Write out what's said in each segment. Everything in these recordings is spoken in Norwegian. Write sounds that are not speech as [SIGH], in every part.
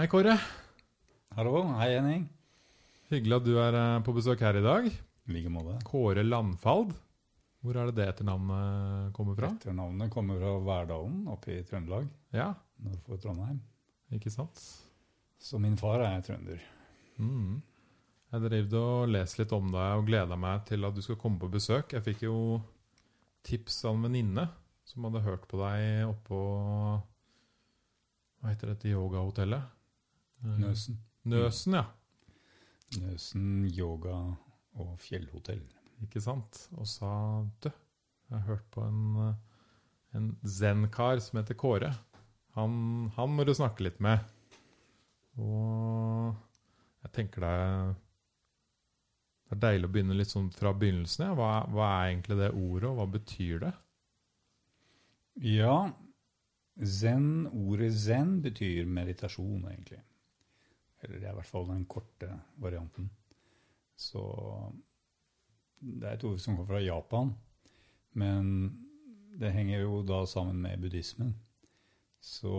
Hei, Kåre. Hallo. Hei, Henning. Hyggelig at du er eh, på besøk her i dag. I like måte. Kåre Landfald. Hvor er det det etternavnet kommer fra? Etternavnet kommer fra Verdalen oppe i Trøndelag, Ja, nord for Trondheim. ikke sant? Så min far er trønder. Mm. Jeg drev og leste litt om deg og gleda meg til at du skal komme på besøk. Jeg fikk jo tips av en venninne som hadde hørt på deg oppå Hva heter dette yogahotellet? Eh, Nøsen. Nøsen, ja. Nøsen yoga og fjellhotell. Ikke sant? Og sa du, jeg har hørt på en, eh, en zen-kar som heter Kåre. Han, han må du snakke litt med. Og jeg tenker det er, det er deilig å begynne litt sånn fra begynnelsen. Ja. Hva, hva er egentlig det ordet, og hva betyr det? Ja, zen, ordet zen betyr meditasjon, egentlig. Eller det er i hvert fall den korte varianten. Så det er et ord som kommer fra Japan, men det henger jo da sammen med buddhismen. Så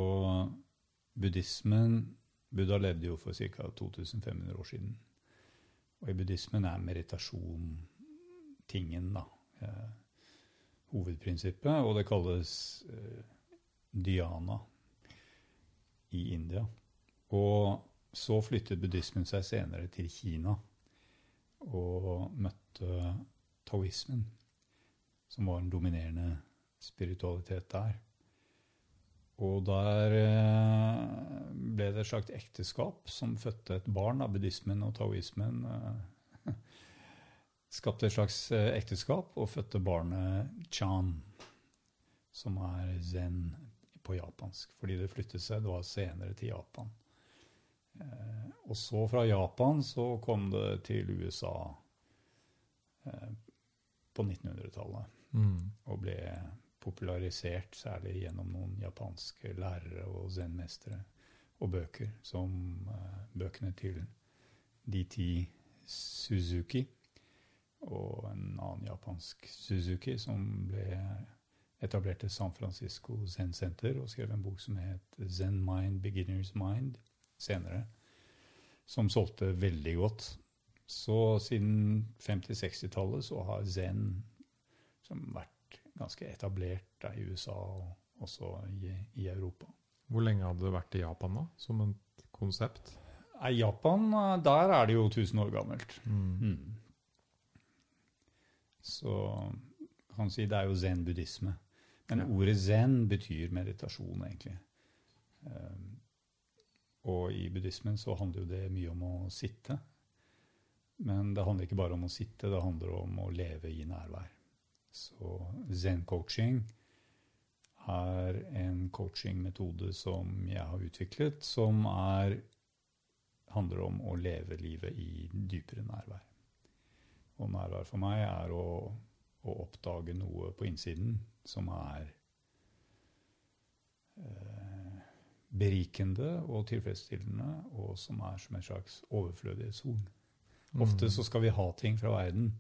buddhismen Buddha levde jo for ca. 2500 år siden. Og i buddhismen er meditasjon tingen, da. Eh, hovedprinsippet, og det kalles eh, dhyana i India. Og så flyttet buddhismen seg senere til Kina og møtte taoismen, som var en dominerende spiritualitet der. Og der eh, ble det et slags ekteskap som fødte et barn av buddhismen og taoismen. eh, Skapte et slags eh, ekteskap og fødte barnet Chan, som er zen på japansk. Fordi det flyttet seg da senere til Japan. Eh, Og så fra Japan så kom det til USA eh, på 1900-tallet Mm. og ble popularisert særlig gjennom noen japanske lærere og zen-mestere og bøker, som eh, bøkene til DT Suzuki og en annen japansk Suzuki som ble etablert til San Francisco Zen Center og skrev en bok som het Zen Mind, Beginner's Mind senere, som solgte veldig godt. Så siden 50-60-tallet så har zen som vært ganske etablert i USA og også i, i Europa. Hvor lenge hadde det vært i Japan da, som et konsept? I Japan, eh, der er det jo 1000 år gammelt. Mm. Mm. Så kan si det er jo zen-buddhisme. Men Ja. ordet zen betyr meditasjon, egentlig. Um, og i buddhismen så handler jo det mye om å sitte. Men det handler ikke bare om å sitte, det handler om å leve i nærvær. Så zen-coaching er en coachingmetode som jeg har utviklet, som er, handler om å leve livet i dypere nærvær. Og nærvær for meg er å, å oppdage noe på innsiden som er eh, berikende og tilfredsstillende, og som er som en slags overflødighetshorn. Ofte så skal vi ha ting fra verden.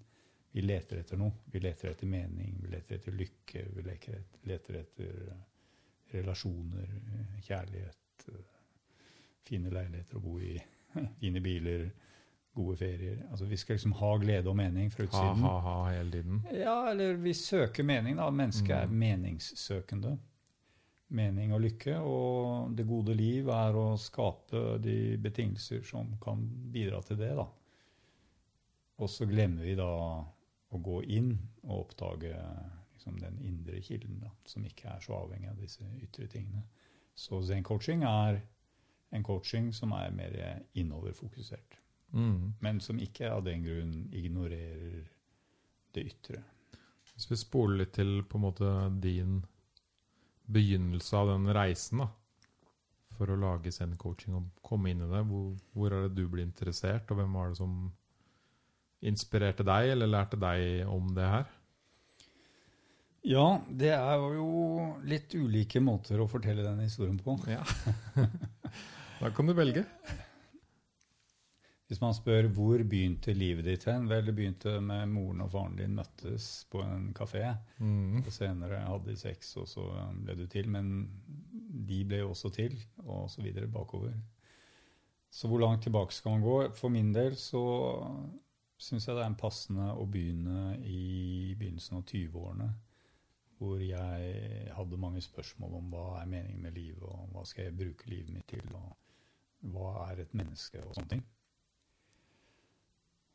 Vi leter etter noe. Vi leter etter mening, vi leter etter lykke, vi leter etter, leter etter eh, relasjoner, eh, kjærlighet, eh, fine leiligheter å bo i, [LAUGHS] fine biler, gode ferier. Altså Vi skal liksom ha glede og mening fra Ha, utsiden. ha, ha hele tiden. Ja, eller vi søker mening, da. Mennesket er meningssøkende. Mening og lykke. Og det gode liv er å skape de betingelser som kan bidra til det, da. Og så glemmer vi da å gå inn og oppdage liksom, den indre kilden, da, som ikke er så avhengig av disse ytre tingene. Så zen-coaching er en coaching som er mer innoverfokusert Mm. men som ikke av den grunn ignorerer det ytre. Hvis vi spoler litt til på en måte din begynnelse av den reisen, da, for å lage Zen-coaching og komme inn i det, hvor, hvor er det du ble interessert, og hvem var det som inspirerte deg, eller lærte deg om det her? Ja, det er jo litt ulike måter å fortelle den historien på. Ja. [LAUGHS] da kan du velge. [LAUGHS] Hvis man spør hvor begynte livet ditt hen, vel, det begynte med moren og faren din møttes på en kafé. Mm. Og senere hadde de sex, og så ble du til. Men de ble jo også til, og så videre bakover. Så hvor langt tilbake skal man gå? For min del så syns jeg det er en passende å begynne i begynnelsen av 20-årene. Hvor jeg hadde mange spørsmål om hva er meningen med livet, og hva skal jeg bruke livet mitt til, og hva er et menneske, og sånne ting.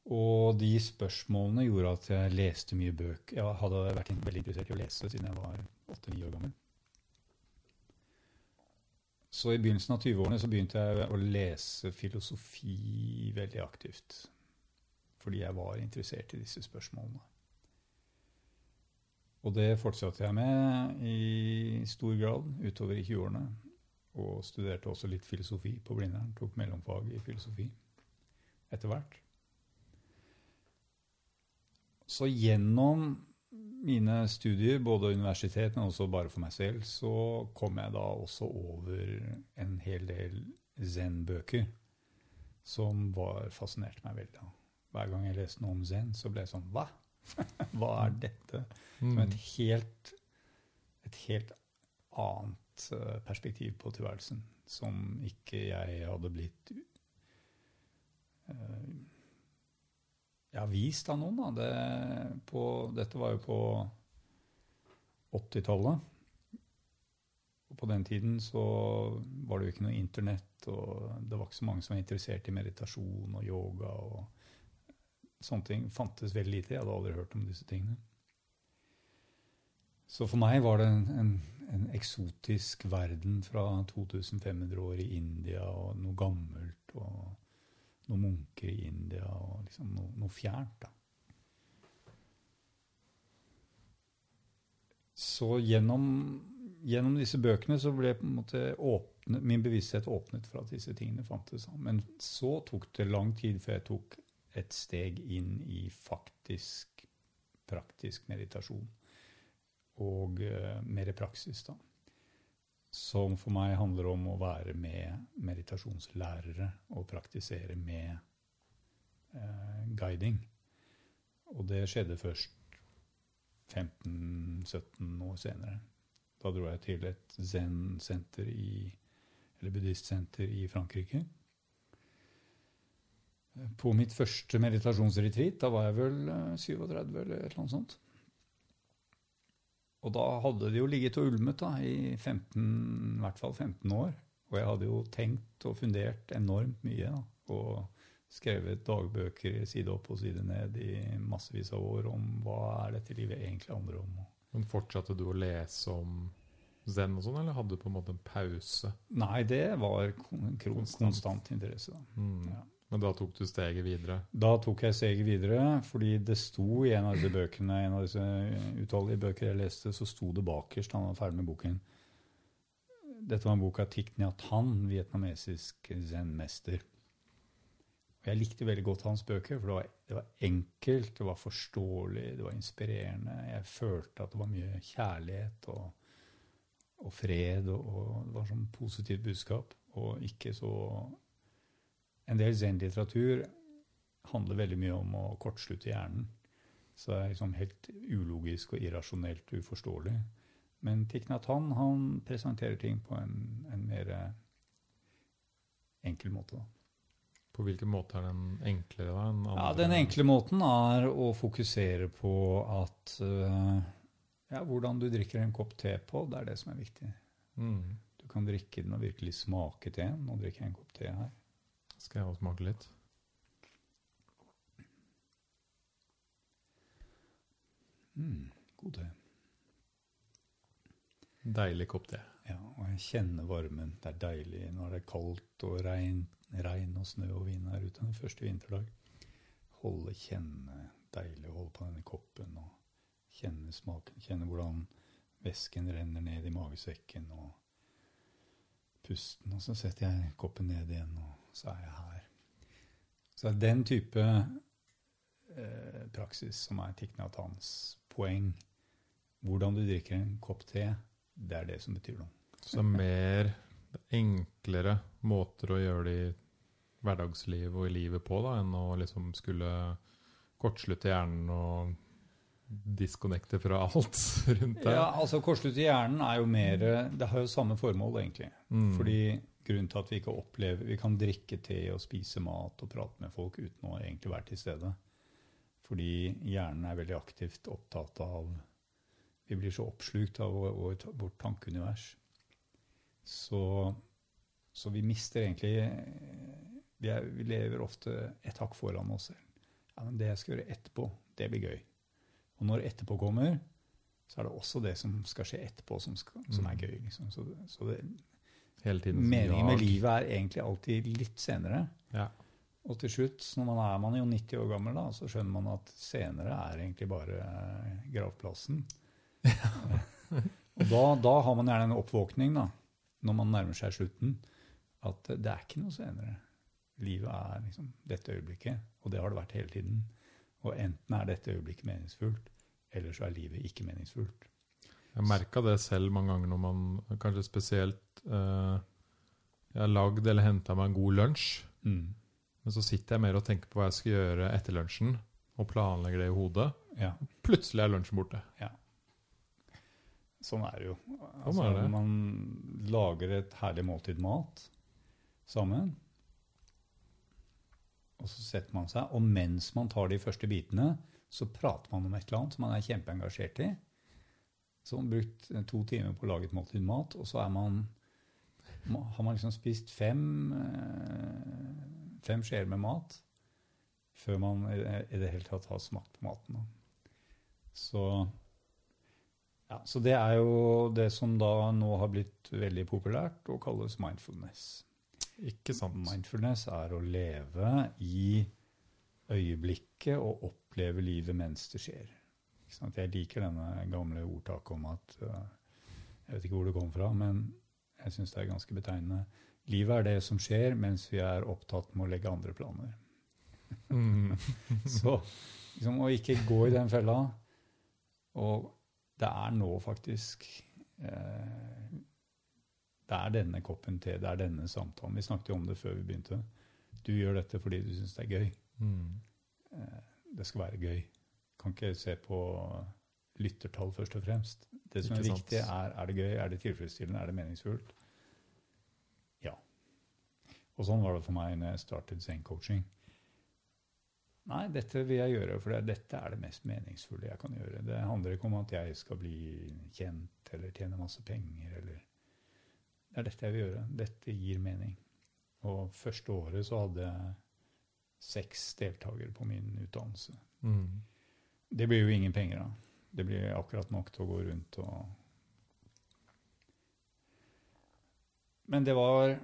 Og de spørsmålene gjorde at jeg leste mye bøk. Jeg hadde vært veldig interessert i å lese siden jeg var åtte-ni år gammel. Så i begynnelsen av 20-årene så begynte jeg å lese filosofi veldig aktivt. Fordi jeg var interessert i disse spørsmålene. Og det fortsatte jeg med i stor grad utover i 20-årene. Og studerte også litt filosofi på Blindern. Tok mellomfag i filosofi etter hvert. Så gjennom mine studier, både universitet, men også bare for meg selv, så kom jeg da også over en hel del zen-bøker som var fascinerte meg veldig. Hver gang jeg leste noe om zen, så ble jeg sånn Hva? [LAUGHS] Hva er dette? Som et helt, et helt annet eh, perspektiv på tilværelsen, som ikke jeg hadde blitt uh, ja, vist av noen. Da. Det, på, dette var jo på 80-tallet. Og på den tiden så var det jo ikke noe internett, og det var ikke så mange som var interessert i meditasjon og yoga. og Sånne ting fantes veldig lite. Jeg hadde aldri hørt om disse tingene. Så for meg var det en, en, en eksotisk verden fra 2500 år i India og noe gammelt. og noen munker i India og liksom noe, noe fjernt. da. Så gjennom, gjennom, disse bøkene så ble åpnet, min bevissthet åpnet for at disse tingene fantes. Men så tok det lang tid før jeg tok et steg inn i faktisk praktisk meditasjon. Og uh, mer praksis, da som for meg handler om å være med meditasjonslærere og praktisere med eh, guiding. Og det skjedde først 15-17 år senere. Da dro jeg til et zen-senter i eller buddhistsenter i Frankrike. På mitt første meditasjonsretreat, da var jeg vel 37 eh, eller et eller annet sånt. Og da hadde det jo ligget og ulmet da, i 15, i hvert fall 15 år. Og jeg hadde jo tenkt og fundert enormt mye. Da, og skrevet dagbøker side opp og side ned i massevis av år om hva er dette livet egentlig handler om. Men Fortsatte du å lese om zen og sånn, eller hadde du på en måte en pause? Nei, det var konstant, konstant interesse. da. Mm. Ja. Men da tok du steget videre? Da tok jeg steget videre, fordi det sto i en av disse bøkene, en av disse utallige bøker jeg leste, så sto det bakerst, han var ferdig med boken Dette var en bok av Thich Nhat Han, vietnamesisk zen-mester. Jeg likte veldig godt hans bøker, for det var, det var, enkelt, det var forståelig, det var inspirerende. Jeg følte at det var mye kjærlighet og, og fred, og, og det var sånn positivt budskap, og ikke så en del zen-litteratur handler veldig mye om å kortslutte hjernen. Så det er liksom helt ulogisk og irrasjonelt uforståelig. Men Thich Nhat han presenterer ting på en, en mer enkel måte. Da. På hvilken måte er den enklere? da? Ja, Den enkle måten er å fokusere på at uh, ja, hvordan du drikker en kopp te på, det er det som er viktig. Mm. Du kan drikke den og virkelig smake teen. Nå drikker jeg en kopp te her. Skal jeg også smake litt? Mm, god te. Deilig kopp te. Ja, og jeg kjenner varmen. Det er deilig når det er kaldt og regn, regn og snø og vind her ute. Den første vinterdag. Holde, kjenne. Deilig å holde på denne koppen og kjenne smaken. Kjenne hvordan væsken renner ned i magesekken. og pusten, og så setter jeg koppen ned igjen, og så er jeg her. Så det er den type eh, praksis som er Tikhnatans poeng. Hvordan du drikker en kopp te, det er det som betyr noe. Så mer enklere måter å gjøre det i hverdagslivet og i livet på, da, enn å liksom skulle kortslutte hjernen og disconnecte fra alt [LAUGHS] rundt deg? Ja, altså Kortslutt i hjernen er jo mer Det har jo samme formål, egentlig. Mm. Fordi grunnen til at vi ikke opplever Vi kan drikke te og spise mat og prate med folk uten å egentlig være til stede. Fordi hjernen er veldig aktivt opptatt av Vi blir så oppslukt av vårt, vårt tankeunivers. Så, så, vi mister egentlig vi, er, vi, lever ofte et hakk foran oss selv. Ja, men det jeg skal gjøre etterpå, det blir gøy. Og når etterpå kommer, så er det også det som skal skje etterpå, som, skal, som er mm. gøy. Liksom. Så, så det, meningen med livet er egentlig alltid litt senere. Ja. Og til slutt, når man er man jo 90 år gammel, da, så skjønner man at senere er egentlig bare gravplassen. [LAUGHS] og da, da, har man gjerne en oppvåkning, da, når man nærmer seg slutten, at det er ikke noe senere. Livet er liksom dette øyeblikket, og det har det vært hele tiden. Og enten er dette øyeblikket meningsfullt, eller så er livet ikke meningsfullt. Jeg merka det selv mange ganger når man kanskje spesielt eh, Jeg har lagd eller henta meg en god lunsj. Mm. Men så sitter jeg mer og tenker på hva jeg skal gjøre etter lunsjen, og planlegger det i hodet. Ja. Plutselig er lunsjen borte. Ja. Sånn er det jo. Sånn altså, er det. Man lager et herlig måltid mat sammen. Og så setter man seg, og mens man tar de første bitene, så prater man om et eller annet som man er kjempeengasjert i. Så man har brukt to timer på å lage et måltid mat, og så man, har man liksom spist fem, eh, fem skjeer med mat før man i det hele tatt har smakt på maten. Så, ja, så det er jo det som da nå har blitt veldig populært og kalles mindfulness. Ikke sant. Mindfulness er å leve i øyeblikket og oppleve livet mens det skjer. Jeg liker denne gamle ordtaket om at uh, Jeg vet ikke hvor det kom fra, men jeg syns det er ganske betegnende. Livet er det som skjer mens vi er opptatt med å legge andre planer. Mm. [LAUGHS] Så liksom, å ikke gå i den fella. Og det er nå faktisk eh, Det er denne koppen te, det er denne samtalen. Vi snakket jo om det før vi begynte. Du gjør dette fordi du syns det er gøy. Mm. Eh, det skal være gøy. Kan ikke se på lyttertall først og fremst. Det som er viktig, er er det gøy, er det tilfredsstillende, er det meningsfullt? Ja. Og sånn var det for meg når jeg startet Zen-coaching. Nei, dette vil jeg gjøre, for dette er det mest meningsfulle jeg kan gjøre. Det handler ikke om at jeg skal bli kjent eller tjene masse penger. eller... Det er dette jeg vil gjøre. Dette gir mening. Og første året så hadde jeg seks deltakere på min utdannelse. Mm. Det blir jo ingen penger, da. Det blir akkurat nok til å gå rundt og Men det var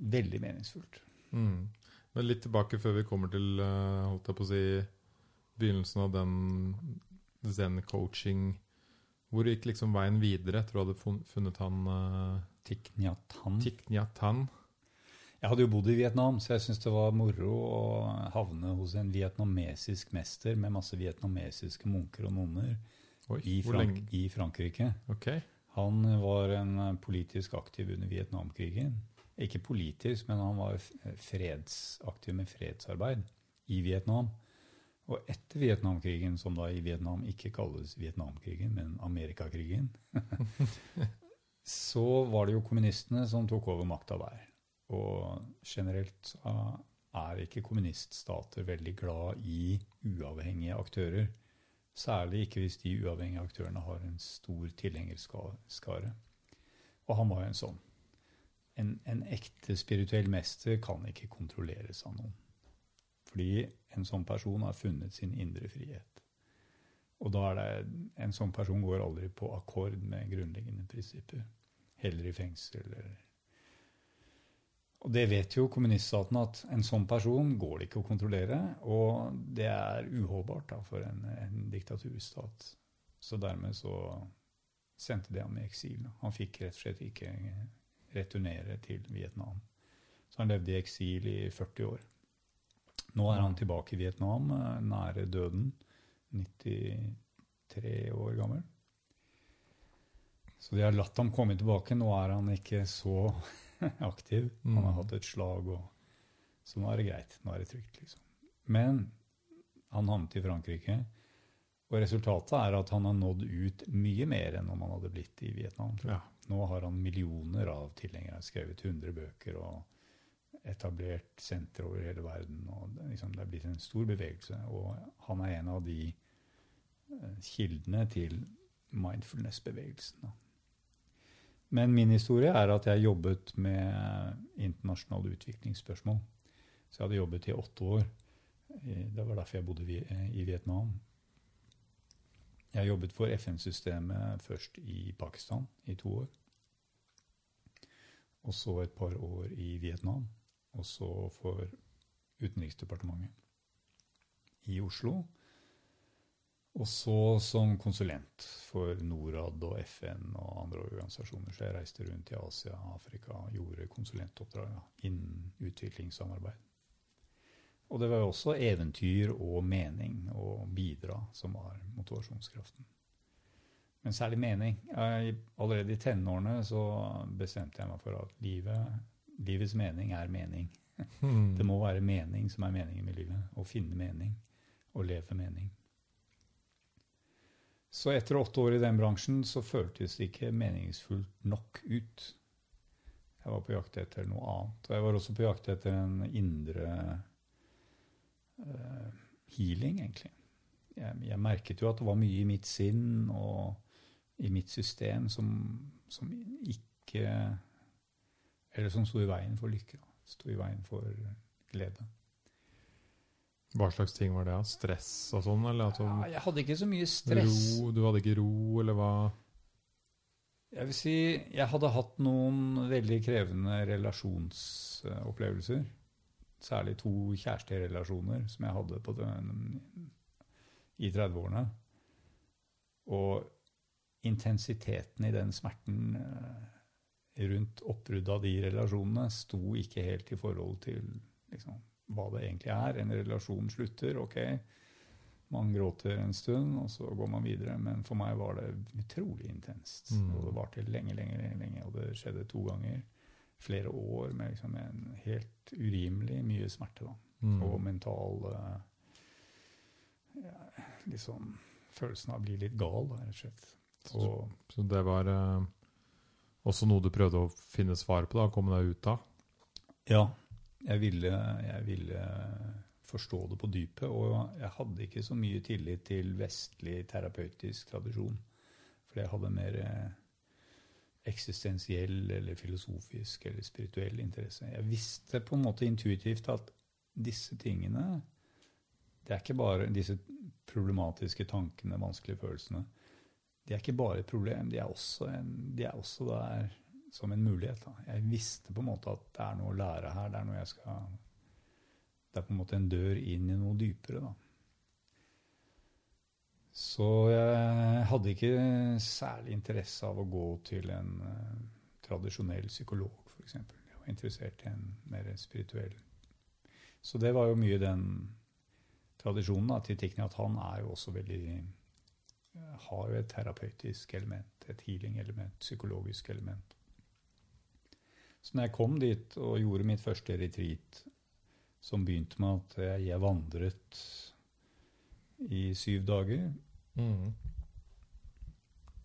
veldig meningsfullt. Mm. Men litt tilbake før vi kommer til eh, holdt jeg på å si, begynnelsen av den zen-coaching. Hvor gikk liksom veien videre etter du hadde funnet han uh, Thich Nhat? Thich. Jeg hadde jo bodd i Vietnam, så jeg syntes det var moro å havne hos en vietnamesisk mester med masse vietnamesiske munker og nonner i, Frank i, Frankrike. Okay. Han var en politisk aktiv under Vietnamkrigen. Ikke politisk, men han var fredsaktiv med fredsarbeid i Vietnam. Og etter Vietnamkrigen, som da i Vietnam ikke kalles Vietnamkrigen, men Amerikakrigen, [LAUGHS] så var det jo kommunistene som tok over makta der. Og generelt er ikke kommuniststater veldig glad i uavhengige aktører. Særlig ikke hvis de uavhengige aktørene har en stor tilhengerskare. Og han var jo en sånn. En, en ekte spirituell mester kan ikke kontrolleres av noen. Fordi en sånn person har funnet sin indre frihet. Og da er det, en sånn person går aldri på akkord med grunnleggende prinsipper. Heller i fengsel eller og det vet jo kommuniststaten at en sånn person går det ikke å kontrollere. Og det er uholdbart for en, en diktaturstat. Så dermed så sendte de ham i eksil. Han fikk rett og slett ikke returnere til Vietnam. Så han levde i eksil i 40 år. Nå er han tilbake i Vietnam, nære døden. 93 år gammel. Så de har latt ham komme tilbake. Nå er han ikke så [LAUGHS] aktiv. Han har mm. hatt et slag, og, så nå er det greit. Nå er det trygt, liksom. Men han havnet i Frankrike, og resultatet er at han har nådd ut mye mer enn om han hadde blitt i Vietnam. Ja, Nå har han millioner av tilhengere. Skrevet 100 bøker og etablert sentre over hele verden. og det, liksom, det er blitt en stor bevegelse. Og han er en av de eh, kildene til mindfulness-bevegelsen. Men min historie er at jeg jobbet med internasjonale utviklingsspørsmål. Så jeg hadde jobbet i åtte år. Det var derfor jeg bodde eh, i Vietnam. Jeg jobbet for FN-systemet først i Pakistan i to år. Og så et par år i Vietnam. Og så for Utenriksdepartementet i Oslo. Og så som konsulent for Norad og FN og andre organisasjoner. Så jeg reiste rundt i Asia og Afrika og gjorde konsulentoppdrag innen utviklingssamarbeid. Og det var jo også eventyr og mening å bidra som var motivasjonskraften. Men særlig mening. Jeg, allerede i tenårene så bestemte jeg meg for at livet, livets mening er mening. Mm. Det må være mening som er meningen med livet. Å finne mening Å leve mening. Så etter åtte år i den bransjen så føltes det ikke meningsfullt nok ut. Jeg var på jakt etter noe annet. Og jeg var også på jakt etter en indre uh, healing, egentlig. Jeg, jeg merket jo at det var mye i mitt sinn og i mitt system som, som ikke Eller som sto i veien for lykke. Sto i veien for glede. Hva slags ting var det? Stress og sånn? Eller Ja, jeg hadde ikke så mye stress. ro, du hadde ikke ro, eller hva? Jeg vil si jeg hadde hatt noen veldig krevende relasjonsopplevelser. Særlig to kjæresterelasjoner som jeg hadde på den, i 30-årene. Og intensiteten i den smerten eh, rundt oppbruddet av de relasjonene sto ikke helt i forhold til liksom, hva det egentlig er. En relasjon slutter, ok. Man gråter en stund, og så går man videre. Men for meg var det utrolig intenst. Mm. Og det varte lenge, lenge, lenge. Og det skjedde to ganger. Flere år med liksom en helt urimelig mye smerte. da. Mm. Og mental eh, ja, liksom Følelsen av å bli litt gal, da, rett og slett. Så, Og så det var eh, også noe du prøvde å finne svar på, da, å komme deg ut av? Ja, jeg ville, jeg ville forstå det på dypet. Og jeg hadde ikke så mye tillit til vestlig terapeutisk tradisjon. For jeg hadde mer eh, eksistensiell eller filosofisk eller spirituell interesse. Jeg visste på en måte intuitivt at disse tingene Det er ikke bare disse problematiske tankene, vanskelige følelsene. De er ikke bare et problem, de er også, en, de er også der som en mulighet. Da. Jeg visste på en måte at det er noe å lære her. Det er noe jeg skal Det er på en måte en dør inn i noe dypere, da. Så jeg hadde ikke særlig interesse av å gå til en uh, tradisjonell psykolog, f.eks. Jeg var interessert i en mer spirituell. Så det var jo mye den tradisjonen da, til Tikni han er jo også veldig Har jo et terapeutisk element, et healing-element, psykologisk element. Så når jeg kom dit og gjorde mitt første retreat, som begynte med at jeg, vandret i syv dager, Mm.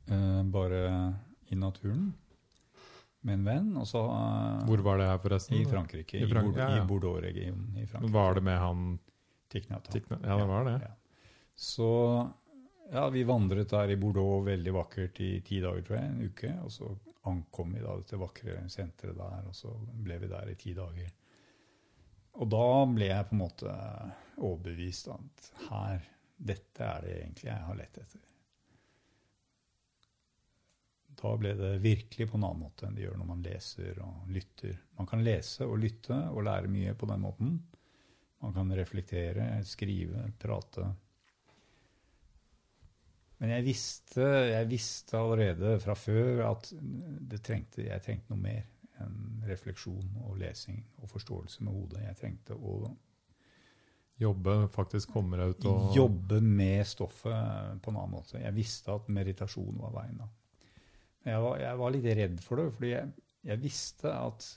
eh, bare i naturen, med en venn, og så eh, Hvor var det her, forresten? I Frankrike. I I, Frank- Bordeaux- ja, ja. i Bordeaux-regionen i. Var det med han Nhat Ja, det var det. Ja. Så ja, vi vandret der i Bordeaux veldig vakkert i ti dager, tror jeg, en uke. Og så ankom vi da til vakre senteret der, og så ble vi der i ti dager. Og da ble jeg på en måte overbevist om at her, dette er det egentlig jeg har lett etter. Da ble det virkelig på en annen måte enn det gjør når man leser og lytter. Man kan lese og lytte og lære mye på den måten. Man kan reflektere, skrive, prate. Men jeg visste, jeg visste allerede fra før at det trengte, jeg trengte noe mer enn refleksjon og lesing og forståelse med hodet. Jeg trengte å Jobbe, faktisk kommer ut og jobbe med stoffet på en annen måte. Jeg visste at meditasjon var veien. da. Men Jeg var, jeg var litt redd for det, fordi jeg, jeg visste at,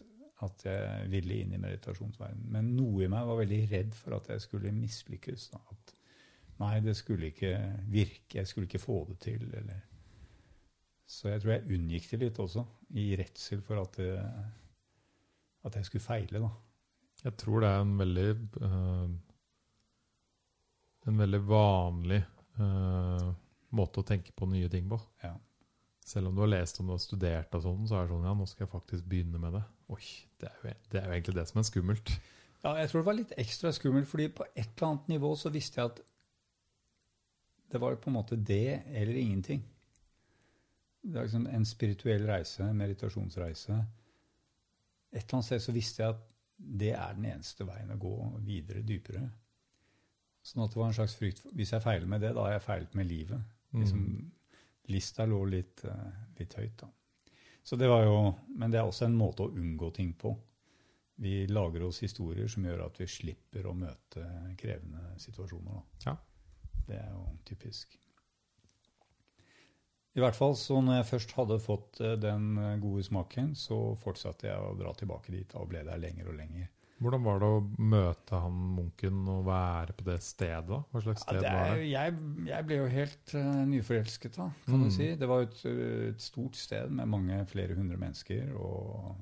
at jeg ville inn i meditasjonsverdenen. Men noe i meg var veldig redd for at jeg skulle mislykkes. Da. At nei, det skulle ikke virke, jeg skulle ikke få det til. Eller. Så jeg tror jeg unngikk det litt også, i redsel for at, det, at jeg skulle feile. da. Jeg tror det er en veldig eh, En veldig vanlig eh, måte å tenke på nye ting på. Ja. Selv om du har lest om det og studert, og sånn, så er det sånn ja, nå skal jeg faktisk begynne med det. Oi, det er jo, det er jo egentlig det som er skummelt. Ja, jeg tror det var litt ekstra skummelt, fordi på et eller annet nivå så visste jeg at det var på en måte det eller ingenting. Det er liksom en spirituell reise, en meditasjonsreise. Et eller annet sted så visste jeg at det er den eneste veien å gå videre, dypere. Sånn at det var en slags frykt Hvis jeg feiler med det, da har jeg feilet med livet. Liksom, lista lå litt, eh, litt høyt, da. Så det var jo, Men det er også en måte å unngå ting på. Vi lager oss historier som gjør at vi slipper å møte krevende situasjoner. Da. Ja. Det er jo typisk. I hvert fall så når jeg først hadde fått eh, den eh, gode smaken, så fortsatte jeg å dra tilbake dit og ble der lenger og lenger. Hvordan var det å møte han munken og være på det stedet? Hva slags Ja, sted er, var det? jeg, jeg ble jo helt uh, nyforelsket, da, kan du Mm. si. Det var et, et stort sted med mange flere hundre mennesker. Og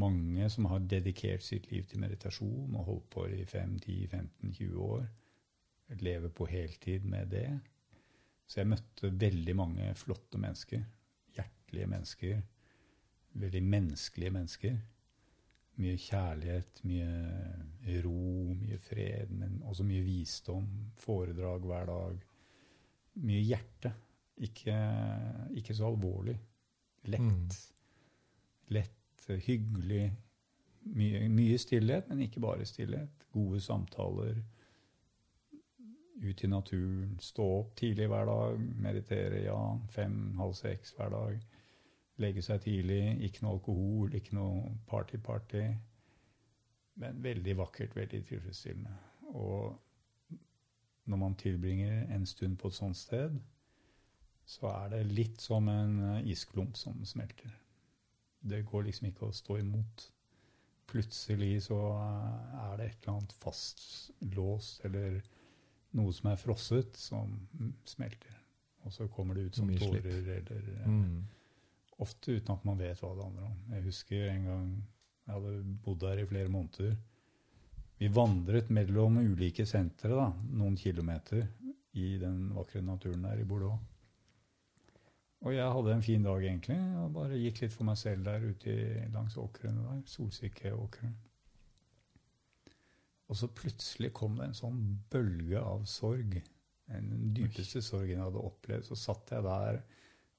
mange som har dedikert sitt liv til meditasjon og holdt på i 5-10-15-20 år. Lever på heltid med det. Så jeg møtte veldig mange flotte mennesker. Hjertelige mennesker. Veldig menneskelige mennesker. Mye kjærlighet, mye ro, mye fred, men også mye visdom. Foredrag hver dag. Mye hjerte. Ikke, ikke så alvorlig. Lett. Mm. Lett, hyggelig. Mye, mye stillhet, men ikke bare stillhet. Gode samtaler. Ut i naturen. Stå opp tidlig hver dag. Meditere, ja. Fem, halv seks hver dag. Legge seg tidlig. Ikke noe alkohol, ikke noe party-party. Men veldig vakkert, veldig tilfredsstillende. Og når man tilbringer en stund på et sånt sted, så er det litt som en eh, isklump som smelter. Det går liksom ikke å stå imot. Plutselig så eh, er det et eller annet fastlåst eller noe som er frosset, som smelter. Og så kommer det ut som tårer eller eh, Mm. Ofte uten at man vet hva det handler om. Jeg husker en gang jeg hadde bodd der i flere måneder. Vi vandret mellom ulike sentre, da, noen kilometer, i den vakre naturen der i Bordeaux. Og jeg hadde en fin dag, egentlig. Jeg bare gikk litt for meg selv der ute langs åkrene der. Solsikkeåkrene. Og så plutselig kom det en sånn bølge av sorg. Den dypeste sorgen jeg hadde opplevd. Så satt jeg der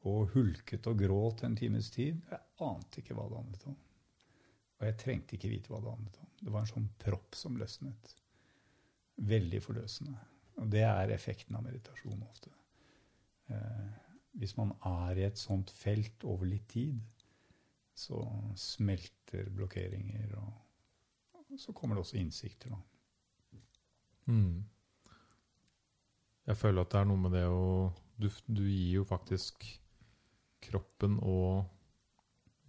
og hulket og gråt en times tid. Jeg ante ikke hva det handlet om. Og jeg trengte ikke vite hva det handlet om. Det var en sånn propp som løsnet. Veldig forløsende. Og det er effekten av meditasjon ofte. Eh, hvis man er i et sånt felt over litt tid, så smelter blokkeringer, og så kommer det også innsikter. Da. Mm. Jeg føler at det er noe med det å du, du gir jo faktisk kroppen og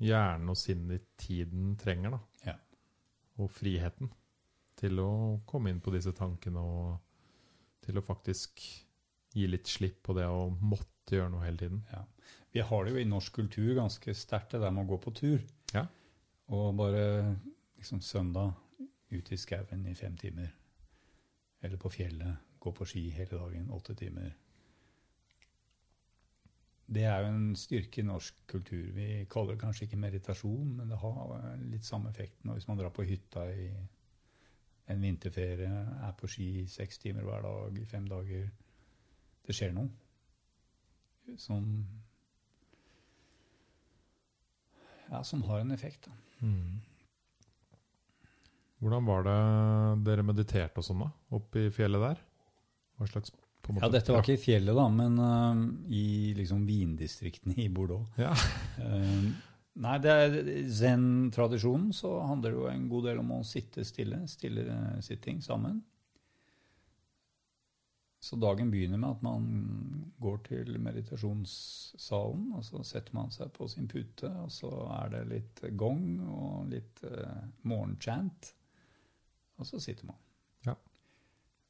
hjernen og sinnet ditt tiden trenger, da. Ja. Og friheten til å komme inn på disse tankene og til å faktisk gi litt slipp på det å måtte gjøre noe hele tiden. Ja. Vi har det jo i norsk kultur ganske sterkt, det der med å gå på tur. Ja. Og bare liksom søndag ut i skauen i fem timer. Eller på fjellet, gå på ski hele dagen, åtte timer. Det er jo en styrke i norsk kultur. Vi kaller det kanskje ikke meditasjon, men det har litt samme effekten. Og hvis man drar på hytta i en vinterferie, er på ski seks timer hver dag i fem dager Det skjer noe. Som Ja, som har en effekt, da. Mm. Hvordan var det dere mediterte og sånn, da? Oppe i fjellet der? Hva slags Ja, dette var ikke i fjellet, da, men uh, i liksom vindistriktene i Bordeaux. Ja. uh, [LAUGHS] nei, det er zen-tradisjonen, så handler det jo en god del om å sitte stille. stille sitting sammen. Så dagen begynner med at man går til meditasjonssalen, og så setter man seg på sin pute, og så er det litt gong og litt uh, morgenchant, og så sitter man. Ja.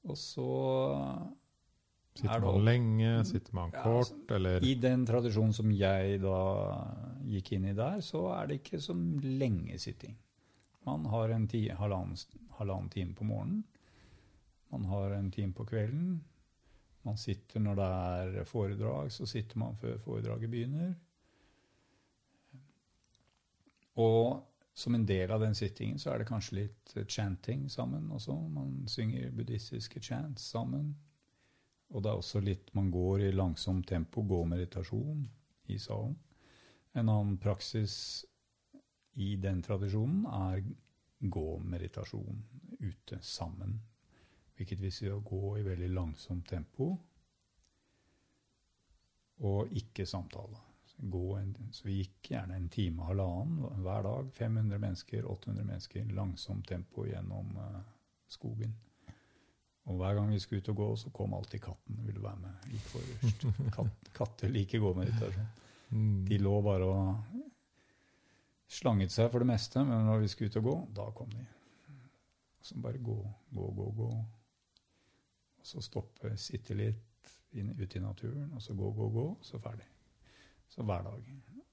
Og så Er Sitter man lenge? Sitter man Ja, kort? altså, eller I den tradisjonen som jeg da gikk inn i der, så er det ikke så lenge sitting. Man har en ti, halvannen, halvannen time på morgenen. Man har en time på kvelden. Man sitter når det er foredrag, så sitter man før foredraget begynner. Og som en del av den sittingen så er det kanskje litt chanting sammen også. Man synger buddhistiske chants sammen. Og det er også litt man går i langsomt tempo, går meditasjon i salen. En annen praksis i den tradisjonen er gå-meditasjon ute sammen. Hvilket vil si å gå i veldig langsomt tempo og ikke samtale. Gå en, så vi gikk gjerne en time og halvannen hver dag. 500 mennesker, 800 mennesker, langsomt tempo gjennom uh, skogen. Og hver gang vi skulle ut og gå, så kom alltid katten og ville være med. Gikk forrest. [LAUGHS] Katt, katter liker gåmeditasjon. Mm. De lå bare og slanget seg for det meste, men når vi skulle ut og gå, da kom de. Så bare gå, gå, gå, gå. Og så stoppe, sitte litt inn, ute i naturen, og så gå, gå, gå, så ferdig. Så hver dag.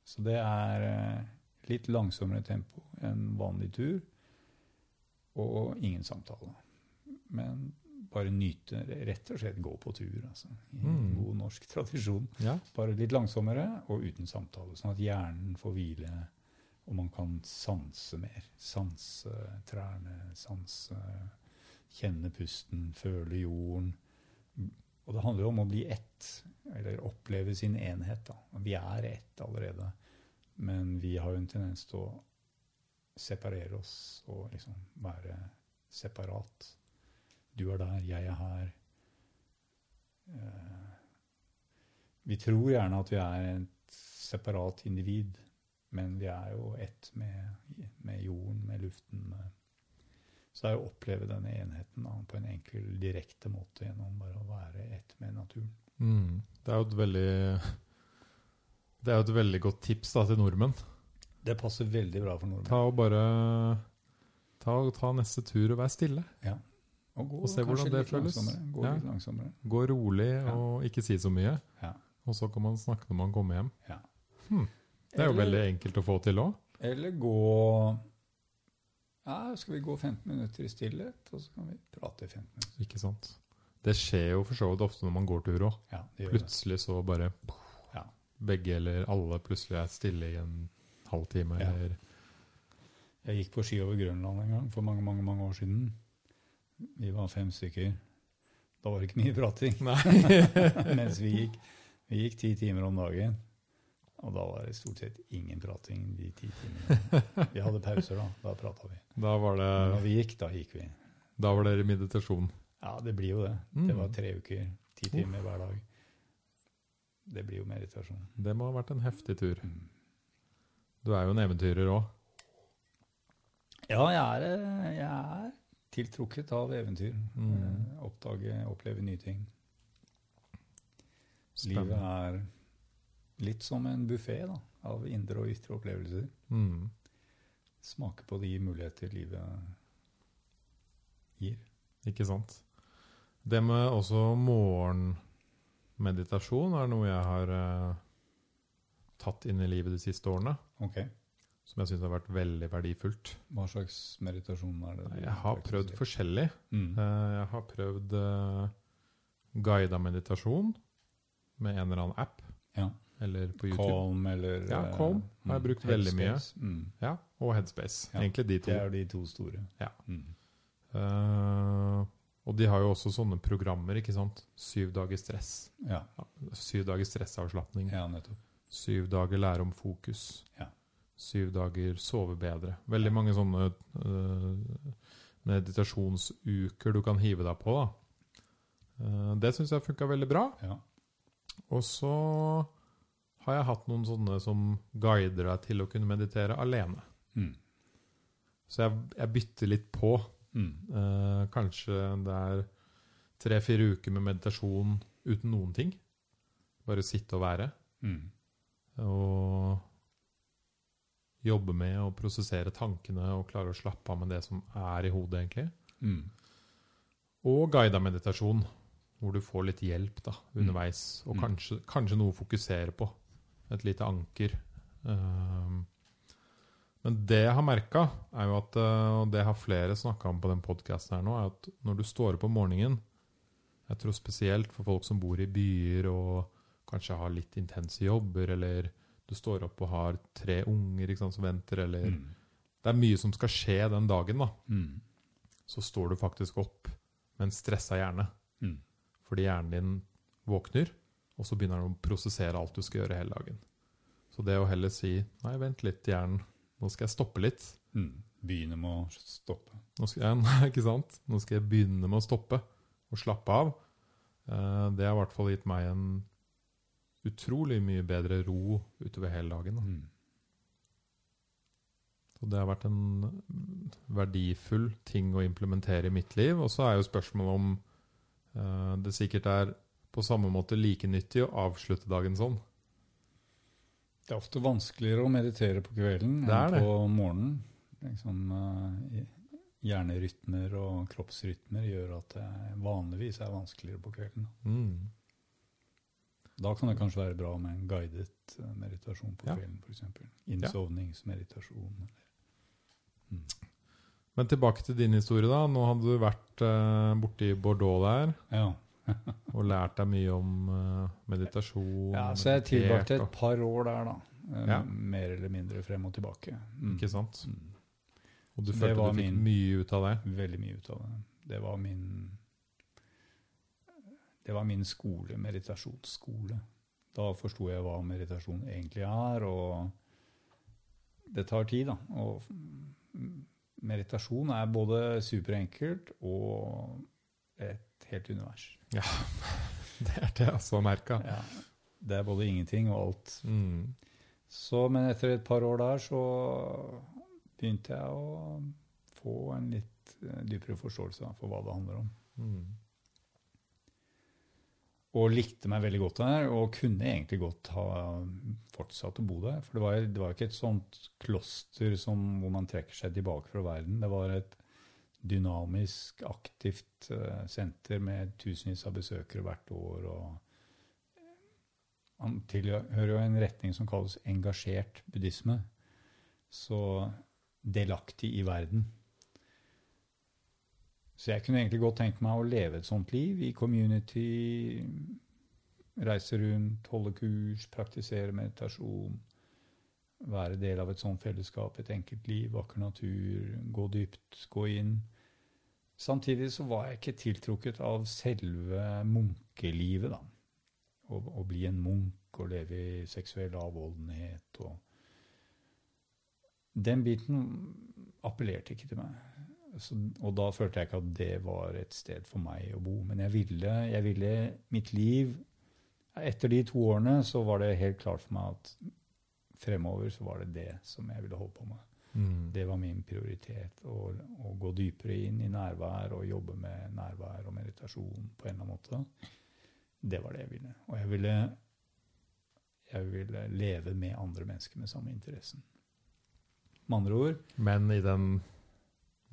Så det er eh, litt langsommere tempo enn vanlig tur, og ingen samtale. Men bare nyte, rett og slett gå på tur, altså. I Mm. god norsk tradisjon. Ja. Bare litt langsommere og uten samtale, sånn at hjernen får hvile, og man kan sanse mer. Sanse trærne, sanse Kjenne pusten, føle jorden. Og det handler jo om å bli ett, eller oppleve sin enhet. da. Vi er ett allerede, men vi har jo en tendens til å separere oss og liksom være separat. Du er der, jeg er her. Eh, vi tror gjerne at vi er et separat individ, men vi er jo ett med, med jorden, med luften. Med så det er å oppleve denne enheten da, på en enkel, direkte måte gjennom bare å være ett med naturen. Mm. Det er jo et veldig Det er jo et veldig godt tips da til nordmenn. Det passer veldig bra for nordmenn. Ta og bare ta, ta neste tur og vær stille. Og gå og se hvordan det føles. Gå Ja. litt langsommere. Gå rolig Ja. og ikke si så mye. Ja. Og så kan man snakke når man kommer hjem. Ja. Hmm. Det er jo veldig enkelt å få til òg. Eller gå ja, Skal vi gå 15 minutter i stillhet, og så kan vi prate i 15 minutter. Ikke sant? Det skjer jo for så vidt ofte når man går tur òg. Ja, plutselig det. Så bare Ja. begge eller alle plutselig er stille i en halvtime. Ja. Eller, Jeg gikk på ski over Grønland en gang for mange mange, mange år siden. Vi var fem stykker. Da var det ikke mye prating. [LAUGHS] Mens vi gikk, vi gikk ti timer om dagen. Og da var det stort sett ingen prating de ti timene. Vi hadde pauser, da. Da prata vi. Da var Men når det vi gikk, da gikk vi. Da var dere i meditasjon. Ja, det blir jo det. Mm. Det var tre uker. Ti timer hver dag. Det blir jo meditasjon. Det må ha vært en heftig tur. Mm. Du er jo en eventyrer òg. Ja, jeg er, jeg er tiltrukket av eventyr. Mm. Eh, Oppdage, oppleve nye ting. Livet er litt som en buffé av indre og ytre opplevelser. Mm. Smake på de muligheter livet gir. Ikke sant. Det med også morgenmeditasjon er noe jeg har eh, tatt inn i livet de siste årene. Ok. Som jeg syns har vært veldig verdifullt. Hva slags meditasjon er det? Jeg har prøvd forskjellig. Mm. Eh, Jeg har prøvd uh, guida meditasjon med en eller annen app. Ja. Eller på YouTube. Calm eller Ja, Calm Calm har jeg brukt veldig mye. Mm. Ja, og Headspace. Ja, Egentlig de to. Det er de to store. Ja. Mm. Uh, og de har jo også sånne programmer, ikke sant. Syv dager stress. Ja. Syv dager stressavslapning. ja, nettopp. Syv dager lære om fokus. Ja. Syv dager sove bedre. Veldig mange sånne uh, meditasjonsuker du kan hive deg på. da. Uh, det syns jeg funka veldig bra. Ja. Og så har jeg hatt noen sånne som guider deg til å kunne meditere alene. Mm. Så jeg, jeg bytter litt på. Mm. Eh, kanskje det er tre-fire uker med meditasjon uten noen ting. Bare sitte og være. Mm. Og jobbe med å prosessere tankene og klare å slappe av med det som er i hodet, egentlig. Mm. Og guida meditasjon, hvor du får litt hjelp da, underveis, og Mm. kanskje, kanskje noe å fokusere på. Et lite anker. Um, men det jeg har merka, er jo at uh, og det har flere snakka om på den podkasten her nå, er at når du står opp om morgenen Jeg tror spesielt for folk som bor i byer og kanskje har litt intense jobber, eller du står opp og har tre unger sant, som venter, eller Mm. Det er mye som skal skje den dagen, da. Mm. Så står du faktisk opp med en stressa hjerne. Mm. Fordi hjernen din våkner, og så begynner den å prosessere alt du skal gjøre hele dagen. Så det å heller si Nei, vent litt, hjernen. Nå skal jeg stoppe litt. Mm. Begynne med å stoppe. Nå skal jeg, [LAUGHS] nei, ikke sant? Nå skal jeg begynne med å stoppe og slappe av. Eh, Det har i hvert fall gitt meg en utrolig mye bedre ro utover hele dagen. Da. Mm. Så det har vært en verdifull ting å implementere i mitt liv. Og så er jo spørsmålet om eh, det sikkert er på samme måte like nyttig å avslutte dagen sånn. Det er ofte vanskeligere å meditere på kvelden Det enn det. på morgenen. Liksom, hjernerytmer og kroppsrytmer gjør at det vanligvis er vanskeligere på kvelden. Mm. Da kan det kanskje være bra med en guidet eh, meditasjon på Ja. for f.eks. Innsovningsmeditasjon. Men tilbake til din historie. da. Nå hadde du vært eh, borte i Bordeaux der Ja. [LAUGHS] og lært deg mye om eh, meditasjon. ja, så jeg tilbrakte et par år der, da. Eh, Ja. Mer eller mindre frem og tilbake. Mm. Ikke sant? Mm. Og du Så følte du fikk min- mye ut av det? Veldig mye ut av det. Det var min Det var min skole, meditasjonsskole. Da forsto jeg hva meditasjon egentlig er, og det tar tid, da. Og meditasjon er både superenkelt og et helt univers. [LAUGHS] Det er det jeg også har merka. Ja, det er både ingenting og alt. Mm. Så, men etter et par år der så begynte jeg å få en litt eh, dypere forståelse for hva det handler om. Mm. Og likte meg veldig godt der, og kunne egentlig godt ha fortsatt å bo der. For det var, det var ikke et sånt kloster som, hvor man trekker seg tilbake fra verden. Det var et dynamisk, aktivt eh, senter med tusenvis av besøkere hvert år. og Han tilhører jo en retning som kalles engasjert buddhisme. Så delaktig i verden. Så jeg kunne egentlig godt tenkt meg å leve et sånt liv i community. Reise rundt, holde kurs, praktisere meditasjon. Være del av et sånt fellesskap, et enkelt liv, vakker natur, gå dypt, gå inn. Samtidig så var jeg ikke tiltrukket av selve munkelivet, da. Å, å bli en munk og leve i seksuell avholdenhet og Den biten appellerte ikke til meg. Så, og da følte jeg ikke at det var et sted for meg å bo. Men jeg ville, jeg ville mitt liv Etter de to årene så var det helt klart for meg at fremover så var det det som jeg ville holde på med. Mm. Det var min prioritet. Å, å gå dypere inn i nærvær og jobbe med nærvær og meditasjon på en eller annen måte. Det var det jeg ville. Og jeg ville, jeg ville leve med andre mennesker med samme interessen. Med andre ord Men i den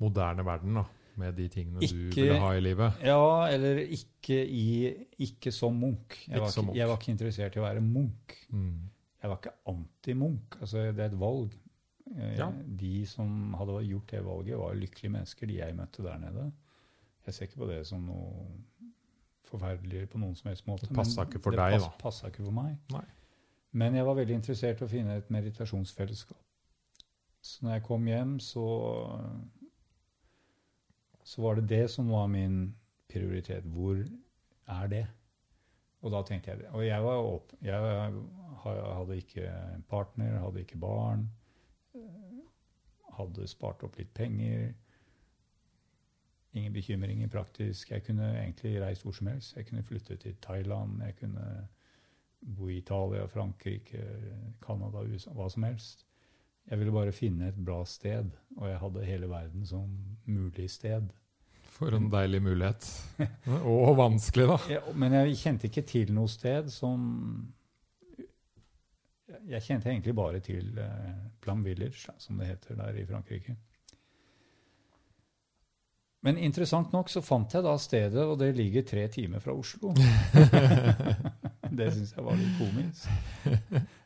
moderne verden, da, med de tingene du ville ha i livet Ja, eller ikke, i, ikke som munk. Jeg Ikke var som ikke, munk. jeg var ikke interessert i å være munk. mm. Jeg var ikke anti-munk. Altså, det er et valg. Eh, Ja. De som hadde gjort det valget, var lykkelige mennesker, de jeg møtte der nede. Jeg ser ikke på det som noe forferdelig på noen som helst måte. Det passet ikke for deg, pass, da. Passa ikke for meg. Nei. Men jeg var veldig interessert i å finne et meditasjonsfellesskap. Så når jeg kom hjem, så så var det det som var min prioritet. Hvor er det? Og da tenkte jeg det. Og jeg var åpen. jeg hadde ikke partner, hadde ikke barn. Hadde spart opp litt penger. Ingen bekymringer praktisk. Jeg kunne egentlig reist hvor som helst. Jeg kunne flytte til Thailand, jeg kunne bo i Italia, Frankrike, Canada, USA, hva som helst. Jeg ville bare finne et bra sted, og jeg hadde hele verden som mulig sted. For en deilig mulighet. [LAUGHS] Og vanskelig, da. Ja, men jeg kjente ikke til noe sted som Jeg kjente egentlig bare til eh, Plum Village, som det heter der i Frankrike. Men interessant nok så fant jeg da stedet, og det ligger tre timer fra Oslo. [LAUGHS] det syns jeg var litt komisk.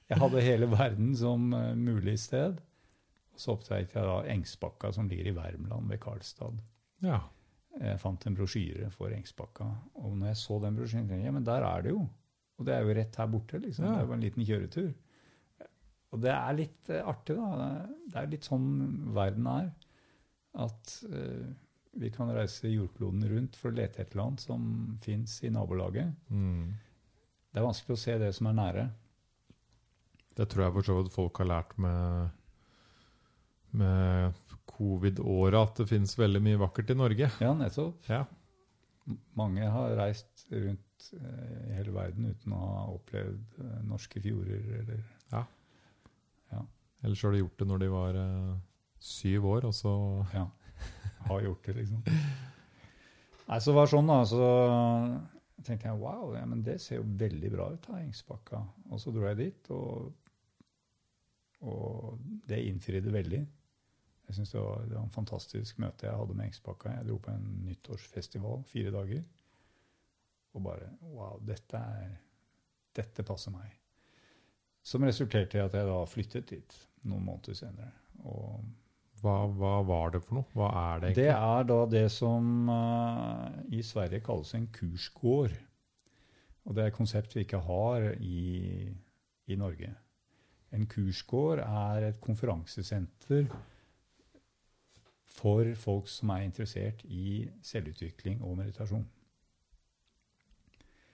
Jeg hadde hele verden som uh, mulig sted. Og så oppdaget jeg da Engsbakka, som ligger i Värmland, ved Karlstad. Ja. Jeg fant en brosjyre for Engsbakka. Og når jeg så den brosjyren, tenkte jeg ja, men der er det jo. Og det er jo rett her borte. liksom. Ja. Det jo en liten kjøretur. Og det er litt uh, artig, da. Det er litt sånn verden er. At uh, vi kan reise jordkloden rundt for å lete et eller annet som fins i nabolaget. Mm. Det er vanskelig å se det som er nære. Det tror jeg for så vidt folk har lært med, med covid-året, at det finnes veldig mye vakkert i Norge. Ja, nettopp. Ja. Mange har reist rundt eh, i hele verden uten å ha opplevd eh, norske fjorder eller Ellers har de gjort det når de var uh, syv år, og så [LAUGHS] Ja. Har gjort det, liksom. Nei, så var det sånn, da. Så tenkte jeg wow, ja, men det ser jo veldig bra ut, da, Engsbakka. Og så dro jeg dit, og, og det innfridde veldig. Jeg synes det var, det var en fantastisk møte jeg hadde med Engsbakka. Jeg dro på en nyttårsfestival fire dager. Og bare wow, dette er Dette passer meg. Som resulterte i at jeg da flyttet dit noen måneder senere. Og hva, hva var det for noe? Hva er det det er da det som uh, i Sverige kalles en kursgård. Og det er et konsept vi ikke har i, i Norge. En kursgård er et konferansesenter for folk som er interessert i selvutvikling og meditasjon.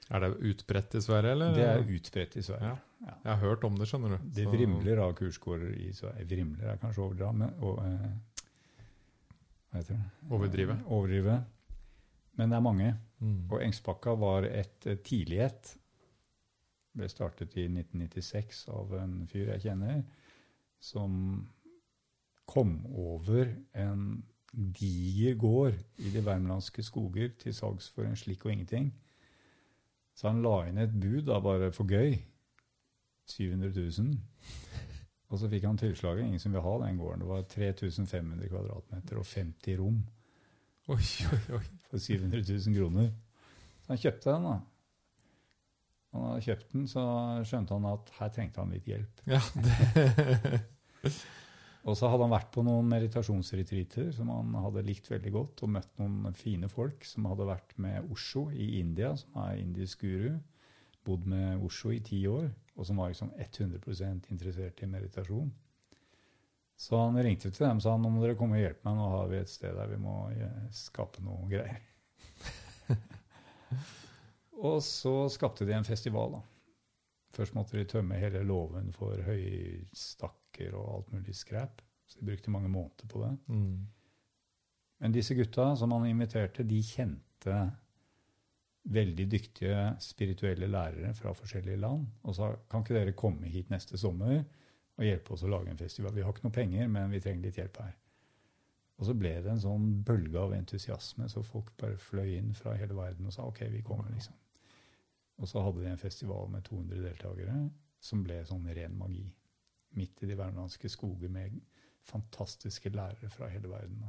Er det utbredt i Sverige, eller? Det er utbredt i Sverige. Ja. Jeg har hørt om det, skjønner du. Det vrimler av kursgårder i så Vrimler er kanskje å overdra, men og, eh, Hva heter det? Overdrive. Overdrive. Men det er mange. Mm. Og Engsbakka var et tidlighet. tidlig et. Ble startet i 1996 av en fyr jeg kjenner, som kom over en diger gård i de värmlandske skoger til salgs for en slikk og ingenting. Så han la inn et bud da bare for gøy. 700 000. Og så fikk han tilslaget. Ingen som vil ha den gården. Det var 3500 kvadratmeter og 50 rom Oi, oi, oi. for 700 000 kroner. Så han kjøpte den, da. Og da han kjøpte den, så skjønte han at her trengte han litt hjelp. Ja, det, [LAUGHS] Og så hadde han vært på noen meditasjonsretreater som han hadde likt veldig godt, og møtt noen fine folk som hadde vært med Osho i India, som er indisk guru. Bodd med Osho i ti år, og som var liksom 100% interessert i meditasjon. Så han ringte til dem og sa nå må dere komme og hjelpe meg, nå har vi et sted der vi må skape noe greier. [LAUGHS] og så skapte de en festival, da. Først måtte de tømme hele låven for høystakker og alt mulig skrap. Så de brukte mange måneder på det. mm. Men disse gutta som han inviterte, de kjente veldig dyktige spirituelle lærere fra forskjellige land og sa kan ikke dere komme hit neste sommer og hjelpe oss å lage en festival. Vi har ikke noe penger, men vi trenger litt hjelp her. Og så ble det en sånn bølge av entusiasme, så folk bare fløy inn fra hele verden og sa OK, vi kommer, liksom. Og så hadde de en festival med 200 deltakere som ble sånn ren magi. Midt i de värmlandske skoger med fantastiske lærere fra hele verden.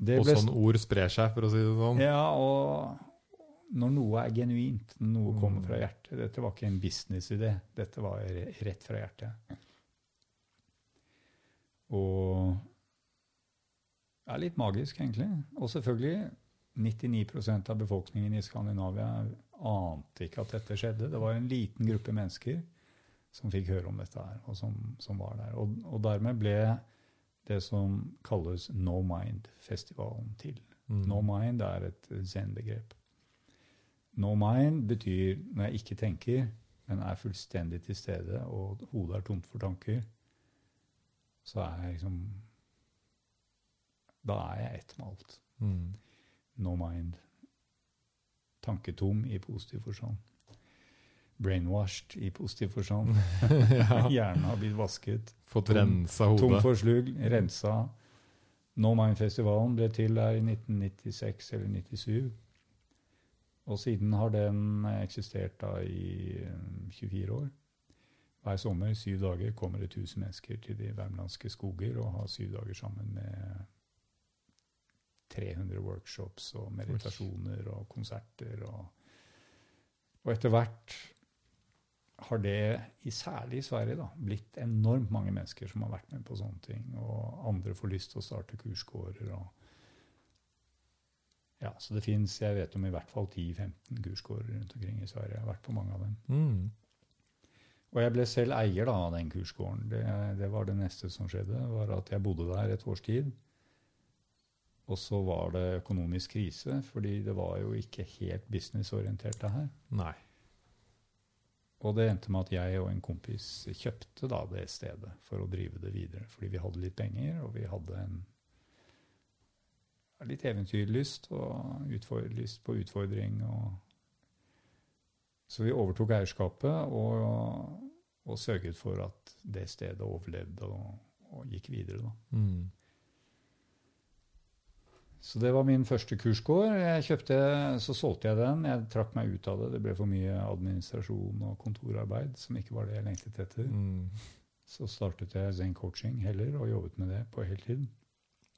Det Og sånn ord sprer seg, for å si det sånn. ja, og når noe er genuint, når noe kommer Mm. fra hjertet Dette var ikke en businessidé, dette var rett fra hjertet. Og det er litt magisk, egentlig. Og selvfølgelig, 99% av befolkningen i Skandinavia ante ikke at dette skjedde. Det var en liten gruppe mennesker som fikk høre om dette her, og som, som var der. Og, og dermed ble det som kalles No Mind-festivalen til. Mm. No mind er et zen-begrep. No mind betyr når jeg ikke tenker, men er fullstendig til stede, og hodet er tomt for tanker, så er jeg liksom Da er jeg ett med alt. Mm. No mind. Tanketom i positiv forstand. Brainwashed i positiv forstand. [LAUGHS] [LAUGHS] Hjernen har blitt vasket. Fått Tom- rensa Tom hodet. for slugg, rensa. No Mind-festivalen ble til der i 1996 eller 97. Og siden har den eksistert da i eh, 24 år. Hver sommer, syv dager, kommer det 1000 mennesker til de värmlandske skoger og har syv dager sammen med 300 workshops og meditasjoner og konserter. Og, og etter hvert har det, i særlig i Sverige, da, blitt enormt mange mennesker som har vært med på sånne ting. Og andre får lyst til å starte kursgårder. og ja, Så det fins, jeg vet om i hvert fall 10-15 kursgårder rundt omkring i Sverige. Jeg har vært på mange av dem. Mm. Og jeg ble selv eier da, av den kursgården. Det, det, var det neste som skjedde. var At jeg bodde der et års tid. Og så var det økonomisk krise, fordi det var jo ikke helt businessorientert, det her. Nei. Og det endte med at jeg og en kompis kjøpte da det stedet for å drive det videre. Fordi vi hadde litt penger, og vi hadde en litt eventyrlyst og lyst på utfordring. Og så vi overtok eierskapet og, og, sørget for at det stedet overlevde og, og gikk videre. Mm. Så det var min første kursgård. Jeg kjøpte, Så solgte jeg den. Jeg trakk meg ut av det. Det ble for mye administrasjon og kontorarbeid som ikke var det jeg lengtet etter. Mm. Så startet jeg Zen Coaching heller og jobbet med det på heltid.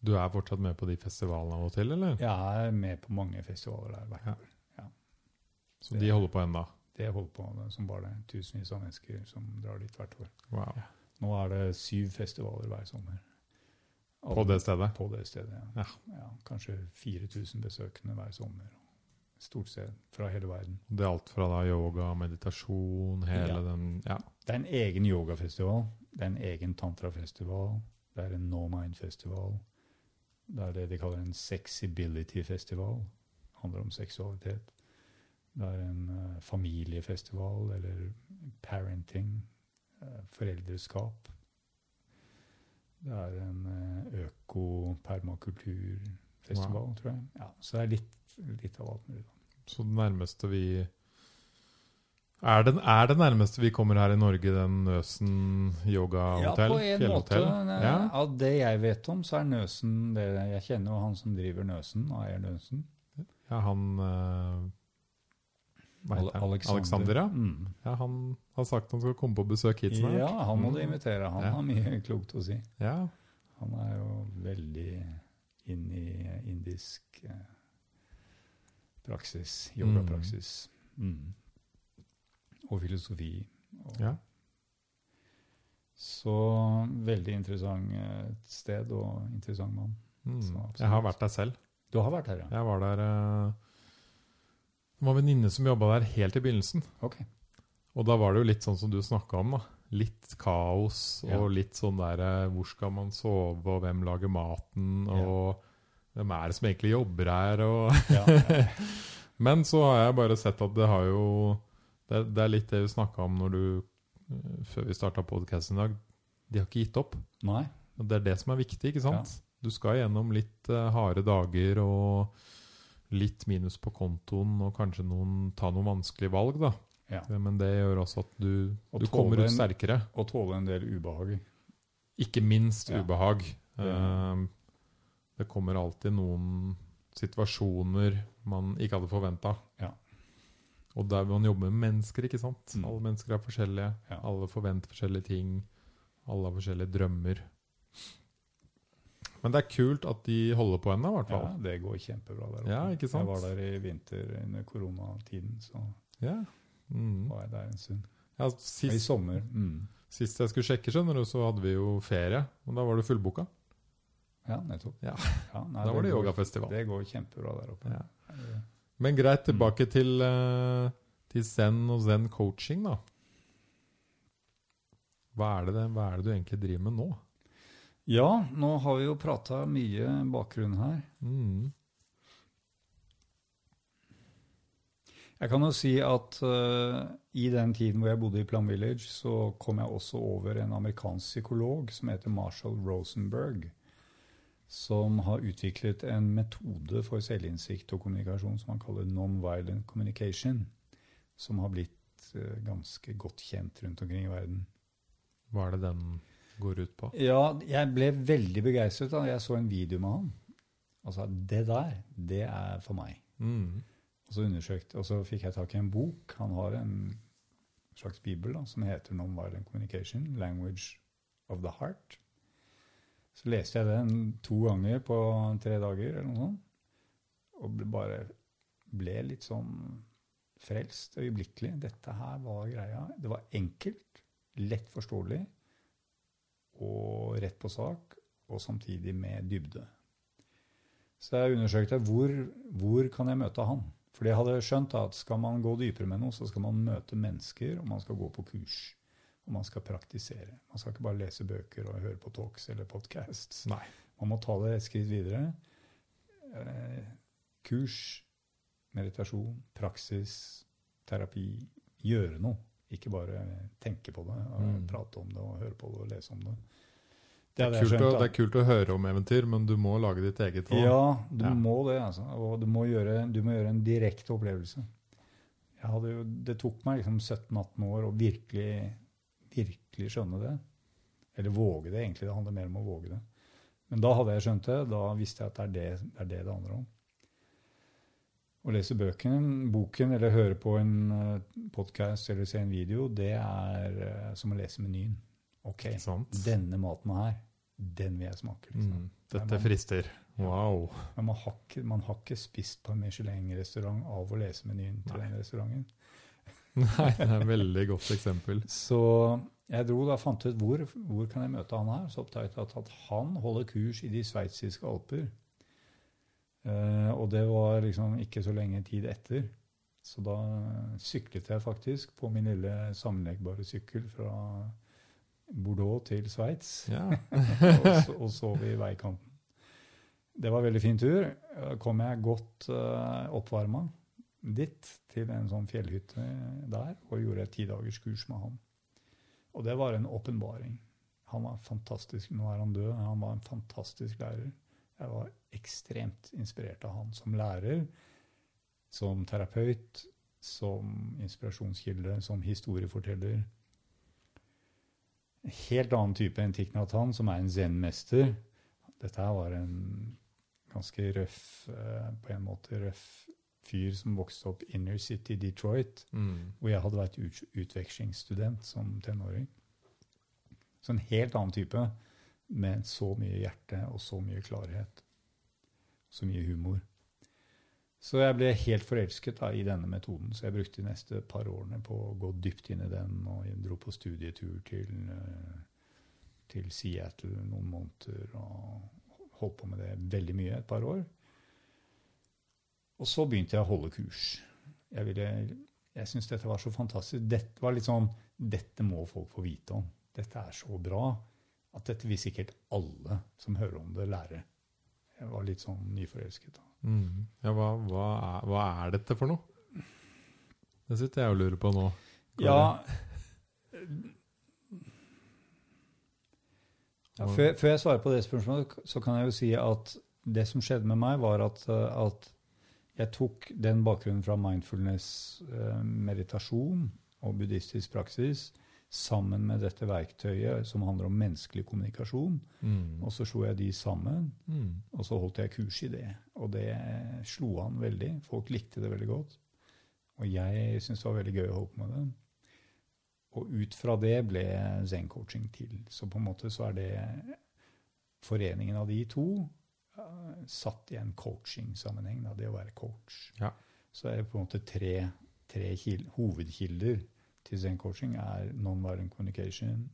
Du er fortsatt med på de festivalene av og til, eller? Jeg er med på mange festivaler der hvert Ja. år. Ja. Så de holder på ennå? Det holder på som bare det. Tusenvis av mennesker som drar dit hvert år. Wow. Nå er det syv festivaler hver sommer. På det stedet? På det stedet, ja. ja kanskje 4000 besøkende hver sommer. Stort sett fra hele verden. Det er alt fra da yoga, meditasjon, hele Ja. den Ja. Det er en egen yogafestival. Det er en egen tantrafestival. Det er en no mind-festival. Det er det de kaller en sexibility-festival. Det handler om seksualitet. Det er en eh, familiefestival, eller parenting, eh, foreldreskap. Det er en uh, øko-permakulturfestival, Wow. tror jeg. Ja, så det er litt, litt av alt mulig. Så det nærmeste vi er det, er det nærmeste vi kommer her i Norge, den Nøsen yogahotell? Ja, på en måte. Ja. Av det jeg vet om, så er Nøsen det, Jeg kjenner jo han som driver Nøsen, og eier Nøsen. ja, han eh, Hva heter han? Alexander. Alexander, ja. Mm. ja. Han har sagt han skal komme på besøk hit snart. Ja, han må du Mm. invitere. Han Ja. har mye [LAUGHS] klokt å si. Ja. Han er jo veldig inn i indisk eh, praksis, yogapraksis. Mm. Og filosofi. Og, ja. Så veldig interessant eh, sted og interessant mann. Mm. Jeg har vært der selv. Du har vært her, ja? Jeg var der eh, Det var en venninne som jobba der helt i begynnelsen. Ok. Og da var det jo litt sånn som du snakka om. da. Litt kaos Ja. og litt sånn der eh, Hvor skal man sove, og hvem lager maten, Ja. og hvem er det som egentlig jobber her? Og Ja, ja. [LAUGHS] Men så har jeg bare sett at det har jo Det, det er litt det vi snakka om når du eh, før vi starta podkasten i dag. De har ikke gitt opp. Nei. Og det er det som er viktig, ikke sant? Du skal gjennom litt uh, harde dager og litt minus på kontoen og kanskje noen, ta noen vanskelige valg, da. Ja. Men det gjør også at du, Og du kommer ut sterkere. Og tåle en del ubehag. Ikke minst Ja. ubehag. Det- Uh, det kommer alltid noen situasjoner man ikke hadde forventa. Og der man jobber med mennesker, ikke sant. Mm. Alle mennesker er forskjellige. Ja. Alle forventer forskjellige ting. Alle har forskjellige drømmer. Men det er kult at de holder på ennå, i hvert Ja, det går kjempebra der oppe. Ja, ikke sant? Jeg var der i vinter under koronatiden, så Ja. Mm. var jeg der en stund. ja I sommer. Mm. sist jeg skulle sjekke, skjønner du, så hadde vi jo ferie. Og da var det fullboka. Ja, nettopp. Ja. Ja, nei, Da var det det yogafestival. Det går kjempebra der oppe. Ja. Men greit, tilbake til, eh, til Zen og Zen coaching, da. Hva er, det, det- hva er det du egentlig driver med nå? Ja, nå har vi jo prata mye bakgrunn her. Mm. Jeg kan jo si at uh, i den tiden hvor jeg bodde i Plum Village, så kom jeg også over en amerikansk psykolog som heter Marshall Rosenberg, som har utviklet en metode for selvinnsikt og kommunikasjon som han kaller non-violent communication, som har blitt eh, ganske godt kjent rundt omkring i verden. Hva er det den går ut på? Ja, jeg ble veldig begeistret da jeg så en video med han. Altså, det der, det er for meg. Mm. Og så undersøkte, og så fikk jeg tak i en bok. Han har en slags bibel da, som heter Non-Violent Communication, Language of the Heart. Så leste jeg den to ganger på tre dager, eller noe sånt. Og ble bare ble litt sånn frelst øyeblikkelig. Dette her var greia. Det var enkelt, lett forståelig og rett på sak, og samtidig med dybde. Så jeg undersøkte hvor, hvor kan jeg møte han. For jeg hadde skjønt at skal man gå dypere med noe, så skal man møte mennesker, og man skal gå på kurs. Og man skal praktisere. Man skal ikke bare lese bøker og høre på talks eller podcasts. Nei. Man må ta det et skritt videre. Eh, kurs, meditasjon, praksis, terapi. Gjøre noe. Ikke bare tenke på det, og Mm. prate om det og høre på det og lese om det. Det er, jeg kult skjønt, å, det er kult å høre om eventyr, men du må lage ditt eget òg. Ja, du Ja. må det. altså. Og du må gjøre, du må gjøre en direkte opplevelse. Jo, det tok meg liksom 17-18 år å virkelig, virkelig skjønne det. Eller våge det, egentlig. Det handler mer om å våge det. Men da hadde jeg skjønt det. Da visste jeg at det er det det, er det, det handler om. Å lese bøken, boken eller høre på en podkast eller se en video, det er eh, som å lese menyen. Ok, denne maten her, den vil jeg smake. Liksom. Mm. Dette frister. Wow. Man har, ikke, man har ikke spist på en Michelin-restaurant av å lese menyen til Nei. den restauranten. Nei, det er et veldig godt eksempel. Så jeg dro da fant ut hvor, hvor kan jeg møte han her. Så oppdaget jeg at han holder kurs i de sveitsiske alper. Eh, og det var liksom ikke så lenge tid etter. Så da syklet jeg faktisk på min lille sammenleggbare sykkel fra Bordeaux til Sveits. Ja. [LAUGHS] og, og sov i veikanten. Det var en veldig fin tur. Kom jeg godt uh, oppvarma dit, til en sånn fjellhytte der, og gjorde et tidagerskurs med han. Og det var en åpenbaring. Han var fantastisk. Nå er han død. Han var en fantastisk lærer. Jeg var ekstremt inspirert av han som lærer, som terapeut, som inspirasjonskilde, som historieforteller helt annen type enn Thich som er en zen-mester. Dette her var en ganske røff, eh, på en måte røff fyr som vokste opp inner city Detroit, Mm. hvor jeg hadde vært ut, utvekslingsstudent som tenåring. Så en helt annen type, med så mye hjerte og så mye klarhet. Så mye humor. Så jeg ble helt forelsket da, i denne metoden, så jeg brukte de neste par årene på å gå dypt inn i den, og jeg dro på studietur til, eh, til Seattle noen måneder, og holdt på med det veldig mye et par år. Og så begynte jeg å holde kurs. Jeg, ville, jeg syntes dette var så fantastisk. Dette var litt sånn Dette må folk få vite om. Dette er så bra at dette vil sikkert alle som hører om det, lære. Jeg var litt sånn nyforelsket. da. Mm. Ja, hva, hva, er, hva er dette for noe? Det sitter jeg og lurer på nå. Hva Ja, ja før, før jeg svarer på det spørsmålet, så kan jeg jo si at det som skjedde med meg, var at, at jeg tok den bakgrunnen fra mindfulness, eh, meditasjon og buddhistisk praksis sammen med dette verktøyet som handler om menneskelig kommunikasjon. Mm. Og så slo jeg de sammen, Mm. og så holdt jeg kurs i det. Og det slo an veldig. Folk likte det veldig godt. Og jeg syntes det var veldig gøy å holde på med det. Og ut fra det ble zen-coaching til. Så på en måte så er det foreningen av de to eh, satt i en coaching-sammenheng, det å være coach. Ja. Så er det på en måte tre, tre hovedkilder til zen-coaching er non-violent communication,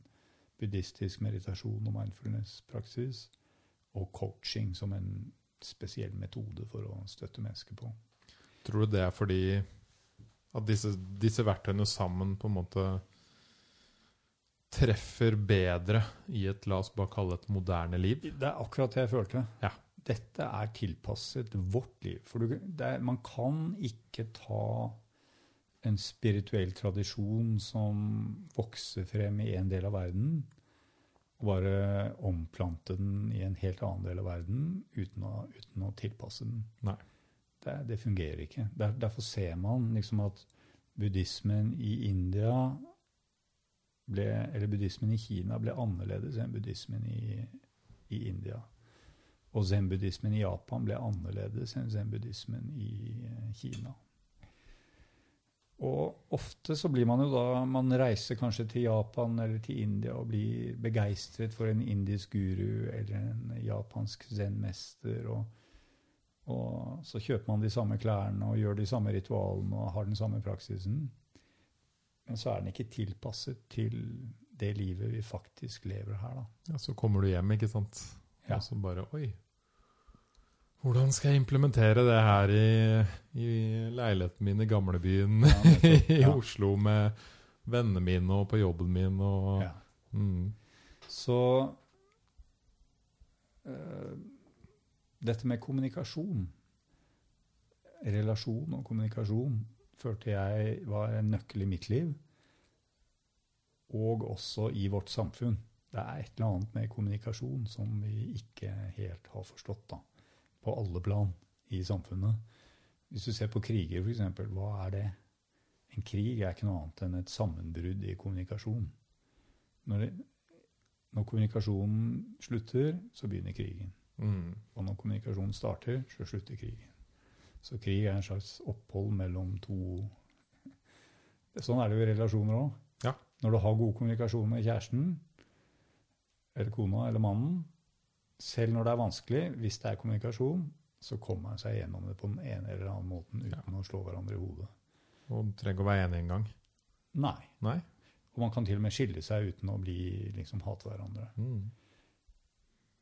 buddhistisk meditasjon og mindfulness-praksis, og coaching som en spesiell metode for å støtte mennesker på. Tror du det er fordi at disse, disse verktøyene sammen på en måte treffer bedre i et, la oss bare kalle det et moderne liv? Det er akkurat det jeg følte. Ja. Dette er tilpasset vårt liv. For du, er, man kan ikke ta en spirituell tradisjon som vokser frem i en del av verden, og bare omplante den i en helt annen del av verden uten å, uten å tilpasse den. Det, det fungerer ikke. Der, derfor ser man liksom at buddhismen i India ble, eller buddhismen i Kina ble annerledes enn buddhismen i, i India. Og zen-buddhismen i Japan ble annerledes enn zen-buddhismen i eh, Kina. Og ofte så blir man jo da Man reiser kanskje til Japan eller til India og blir begeistret for en indisk guru eller en japansk zen-mester. Og, og så kjøper man de samme klærne og gjør de samme ritualene og har den samme praksisen. Men så er den ikke tilpasset til det livet vi faktisk lever her, da. Ja, så kommer du hjem, ikke sant? Ja. Og så bare Oi. Hvordan skal jeg implementere det her i, i leiligheten min i gamlebyen Ja, [LAUGHS] i Ja. Oslo med vennene mine og på jobben min og Ja. mm. Så eh, dette med kommunikasjon, relasjon og kommunikasjon, følte jeg var en nøkkel i mitt liv, og også i vårt samfunn. Det er et eller annet med kommunikasjon som vi ikke helt har forstått, da, på alle plan i samfunnet. Hvis du ser på kriger, f.eks., hva er det? En krig er ikke noe annet enn et sammenbrudd i kommunikasjon. Når, det, når kommunikasjonen slutter, så begynner krigen. Mm. Og når kommunikasjonen starter, så slutter krigen. Så krig er en slags opphold mellom to Sånn er det jo i relasjoner òg. Ja. Når du har god kommunikasjon med kjæresten, eller kona eller mannen, selv når det er vanskelig, hvis det er kommunikasjon, så kommer man seg gjennom det på den ene eller annen måten uten å slå hverandre i hodet. Og trenger å være enig engang. Nei. Nei? Og man kan til og med skille seg uten å bli, liksom, hate hverandre. Mm.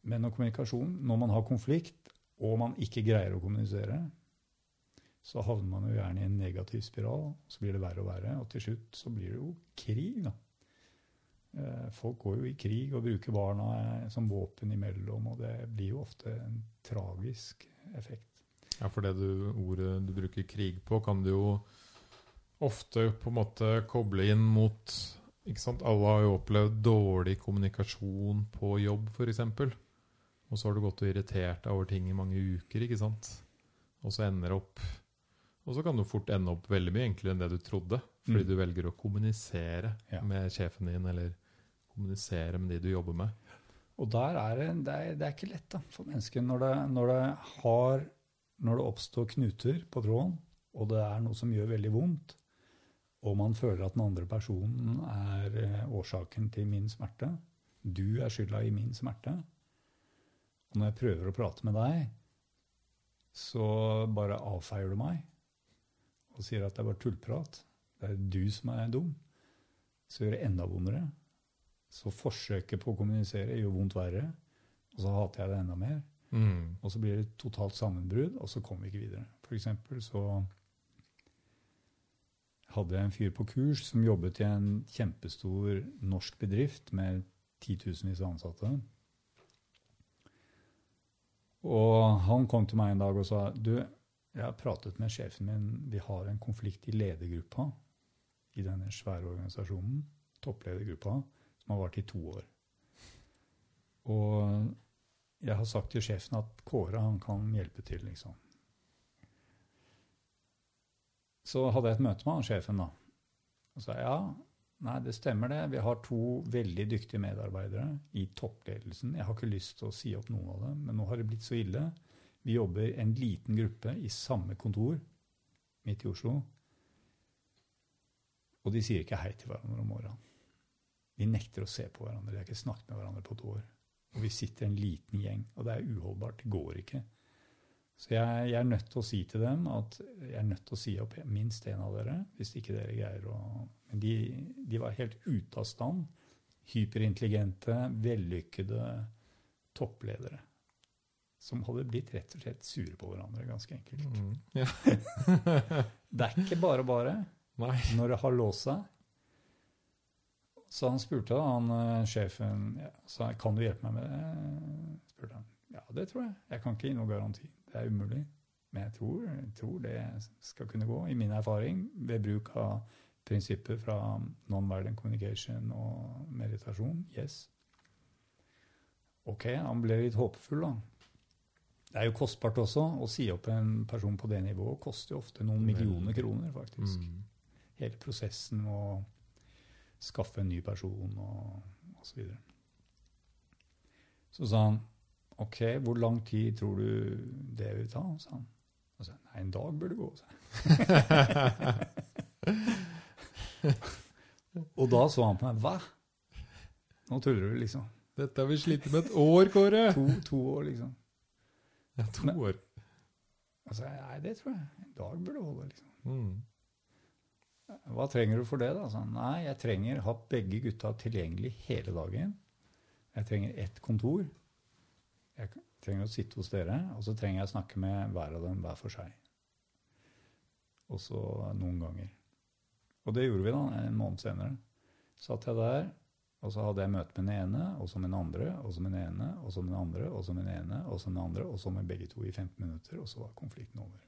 Men når kommunikasjon, når man har konflikt, og man ikke greier å kommunisere, så havner man jo gjerne i en negativ spiral. Så blir det verre og verre, og til slutt så blir det jo krig, da. Folk går jo i krig og bruker barna eh, som våpen imellom, og det blir jo ofte en tragisk effekt. Ja, for det du, ordet du bruker krig på, kan du jo ofte på en måte koble inn mot ikke sant? Alle har jo opplevd dårlig kommunikasjon på jobb, f.eks. Og så har du gått og irritert deg over ting i mange uker, ikke sant? Og så ender opp Og så kan du fort ende opp veldig mye enklere enn det du trodde. Fordi Mm. du velger å kommunisere Ja. med sjefen din, eller kommunisere med de du jobber med. Og der er det, det, er, det er ikke lett da, for mennesker når det, når det har Når det oppstår knuter på tråden, og det er noe som gjør veldig vondt, og man føler at den andre personen er eh, årsaken til min smerte Du er skylda i min smerte. Og når jeg prøver å prate med deg, så bare avfeier du meg og sier at det er bare tullprat. Det er du som er dum. Så gjør det enda vondere. Så forsøket på å kommunisere gjør vondt verre, og så hater jeg det enda mer. Mm. Og så blir det totalt sammenbrudd, og så kommer vi ikke videre. For eksempel så hadde jeg en fyr på kurs som jobbet i en kjempestor norsk bedrift med titusenvis av ansatte. Og han kom til meg en dag og sa du, jeg har pratet med sjefen min, vi har en konflikt i ledergruppa i denne svære organisasjonen, toppledergruppa, som har vart i to år. Og jeg har sagt til sjefen at Kåre han kan hjelpe til, liksom. Så hadde jeg et møte med han sjefen, da. Og sa ja, nei, det stemmer det. Vi har to veldig dyktige medarbeidere i toppledelsen. Jeg har ikke lyst til å si opp noen av dem, men nå har det blitt så ille. Vi jobber en liten gruppe i samme kontor midt i Oslo. Og de sier ikke hei til hverandre om morgenen. De nekter å se på hverandre. De har ikke snakket med hverandre på et år. Og vi sitter en liten gjeng, og det er uholdbart. Det går ikke. Så jeg, jeg er nødt til å si til dem at jeg er nødt til å si opp minst én av dere, hvis ikke dere greier å Men de, de var helt ute av stand. Hyperintelligente, vellykkede toppledere. Som hadde blitt rett og slett sure på hverandre, ganske enkelt. Mm. Ja. [LAUGHS] Det er ikke bare bare Nei. når det har låst seg. Så han spurte han eh, sjefen ja, sa, kan du hjelpe meg med det. spurte han. Ja, det tror jeg. Jeg kan ikke gi noe garanti. Det er umulig. Men jeg tror, jeg tror det skal kunne gå, i min erfaring, ved bruk av prinsipper fra non-violent communication og meditasjon. Yes. Ok, han ble litt håpefull, da. Det er jo kostbart også. Å si opp en person på det nivået koster jo ofte noen millioner kroner, faktisk Mm. hele prosessen å skaffe en ny person og osv. Så, videre. så sa han OK, hvor lang tid tror du det vil ta? sa han. Og så, Nei, en dag burde gå. sa jeg. [LAUGHS] og da så han på meg. Hva? Nå tuller du, liksom. Dette har vi slitt med et år, Kåre! To, to år, liksom. Ja, to Men- år. Altså, nei, det tror jeg. En dag burde holde, liksom. Mm. Hva trenger du for det, da? sa. Nei, jeg trenger ha begge gutta tilgjengelig hele dagen. Jeg trenger ett kontor. Jeg trenger å sitte hos dere, og så trenger jeg å snakke med hver av dem hver for seg. Og så noen ganger. Og det gjorde vi da, en måned senere. Satt jeg der, og så hadde jeg møte med den ene, og så med den andre, og så med den ene, og så med den andre, og så med den ene, og så med den andre, og så med begge to i 15 minutter, og så var konflikten over.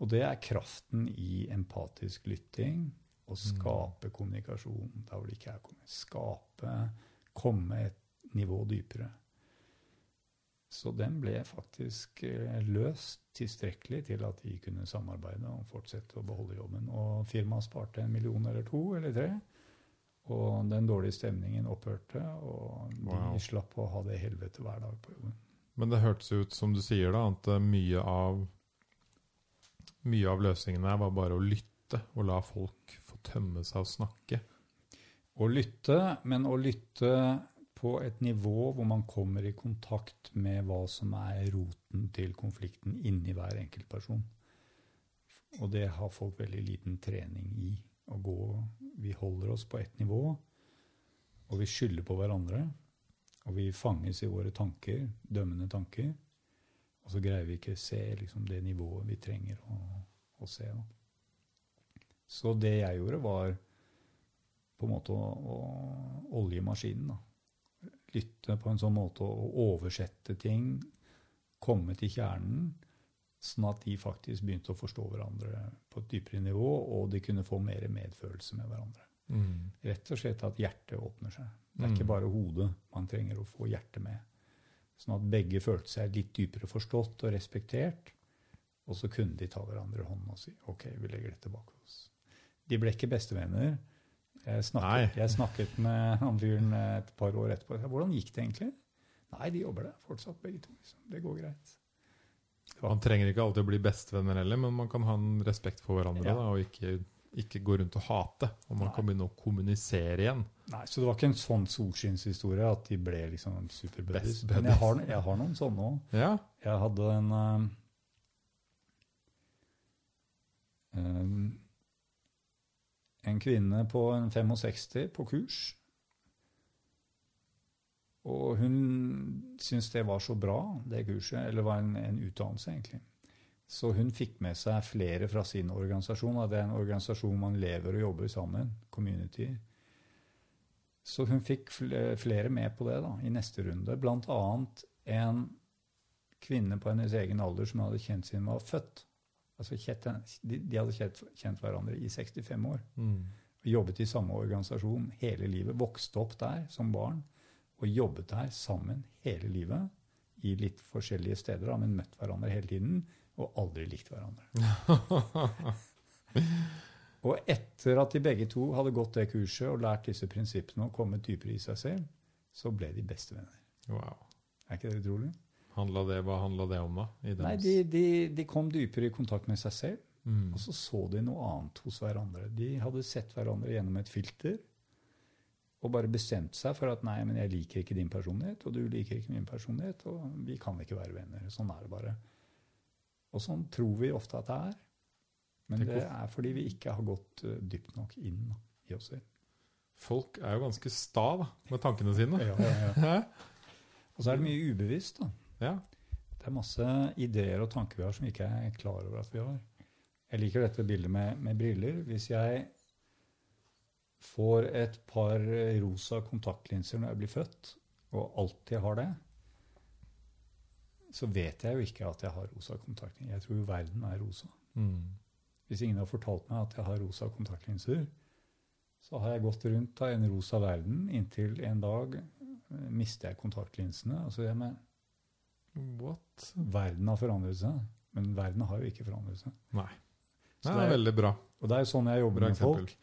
Og det er kraften i empatisk lytting. Å skape kommunikasjon der hvor det ikke er kommunikasjon. Skape, komme et nivå dypere. Så den ble faktisk eh, løst tilstrekkelig til at de kunne samarbeide og fortsette å beholde jobben. Og firmaet sparte en million eller to eller tre. Og den dårlige stemningen opphørte, og de Wow. slapp å ha det helvete hver dag på jobben. Men det hørtes ut som du sier, da, at eh, mye av Mye av løsningen her var bare å lytte og la folk få tømme seg og snakke. Å lytte, men å lytte på et nivå hvor man kommer i kontakt med hva som er roten til konflikten inni hver enkelt person. Og det har folk veldig liten trening i. Å gå Vi holder oss på ett nivå, og vi skylder på hverandre. Og vi fanges i våre tanker, dømmende tanker. Og så greier vi ikke å se liksom, det nivået vi trenger å, å se. Da. Så det jeg gjorde, var på en måte å, å olje maskinen. Da. Lytte på en sånn måte å oversette ting, komme til kjernen, sånn at de faktisk begynte å forstå hverandre på et dypere nivå, og de kunne få mer medfølelse med hverandre. Mm. Rett og slett at hjertet åpner seg. Det er Mm. ikke bare hodet man trenger å få hjertet med. Sånn at begge følte seg litt dypere forstått og respektert. Og så kunne de ta hverandre i hånden og si OK, vi legger dette bak oss. De ble ikke bestevenner. Jeg snakket, jeg snakket med han fyren et par år etterpå. Hvordan gikk det egentlig? Nei, de jobber der fortsatt, begge to. Liksom. Det går greit. Man trenger ikke alltid å bli bestevenner heller, men man kan ha en respekt for hverandre Ja. da, og ikke, ikke gå rundt og hate. Og man Nei. kan begynne å kommunisere igjen. Nei, Så det var ikke en sånn solskinnshistorie at de ble liksom superbuddies. Men jeg har, jeg har noen sånne òg. Ja. Jeg hadde en um, En kvinne på en 65 på kurs. Og hun syntes det var så bra, det kurset. Eller var en, en utdannelse, egentlig. Så hun fikk med seg flere fra sin organisasjon. Det er en organisasjon man lever og jobber sammen. Community. Så hun fikk flere med på det da, i neste runde. Blant annet en kvinne på hennes egen alder som hadde kjent siden hun var født. Altså, de, de hadde kjent, kjent hverandre i 65 år. Mm. Jobbet i samme organisasjon hele livet. Vokste opp der som barn. Og jobbet der sammen hele livet. I litt forskjellige steder, da, men møtt hverandre hele tiden. Og aldri likt hverandre. [LAUGHS] og etter at de begge to hadde gått det kurset og lært disse prinsippene og kommet dypere i seg selv, så ble de bestevenner. Wow. Er ikke det utrolig? Handla det, hva handla det om, da? I Nei, de, de, de kom dypere i kontakt med seg selv. mm. Og så så de noe annet hos hverandre. De hadde sett hverandre gjennom et filter og bare bestemt seg for at nei, men jeg liker ikke din personlighet, og du liker ikke min personlighet, og vi kan ikke være venner. Sånn er det bare. Og sånn tror vi ofte at det er. Men det er fordi vi ikke har gått eh, dypt nok inn i oss selv. Folk er jo ganske sta da, med tankene sine. Ja, ja, ja. [LAUGHS] Og så er det mye ubevisst. da. Ja. Det er masse ideer og tanker vi har som vi ikke er klar over at vi har. Jeg liker dette bildet med, med briller. Hvis jeg får et par rosa kontaktlinser når jeg blir født, og alltid har det, så vet jeg jo ikke at jeg har rosa kontaktlinser. Jeg tror jo verden er rosa. Mm. Hvis ingen har fortalt meg at jeg har rosa kontaktlinser, så har jeg gått rundt av en rosa verden inntil en dag eh, mister jeg kontaktlinsene. Og så er jeg med. What? Verden har forandret seg, men verden har jo ikke forandret seg. Nei. Det er, det er veldig bra. Og det er jo sånn jeg jobber Bra med folk.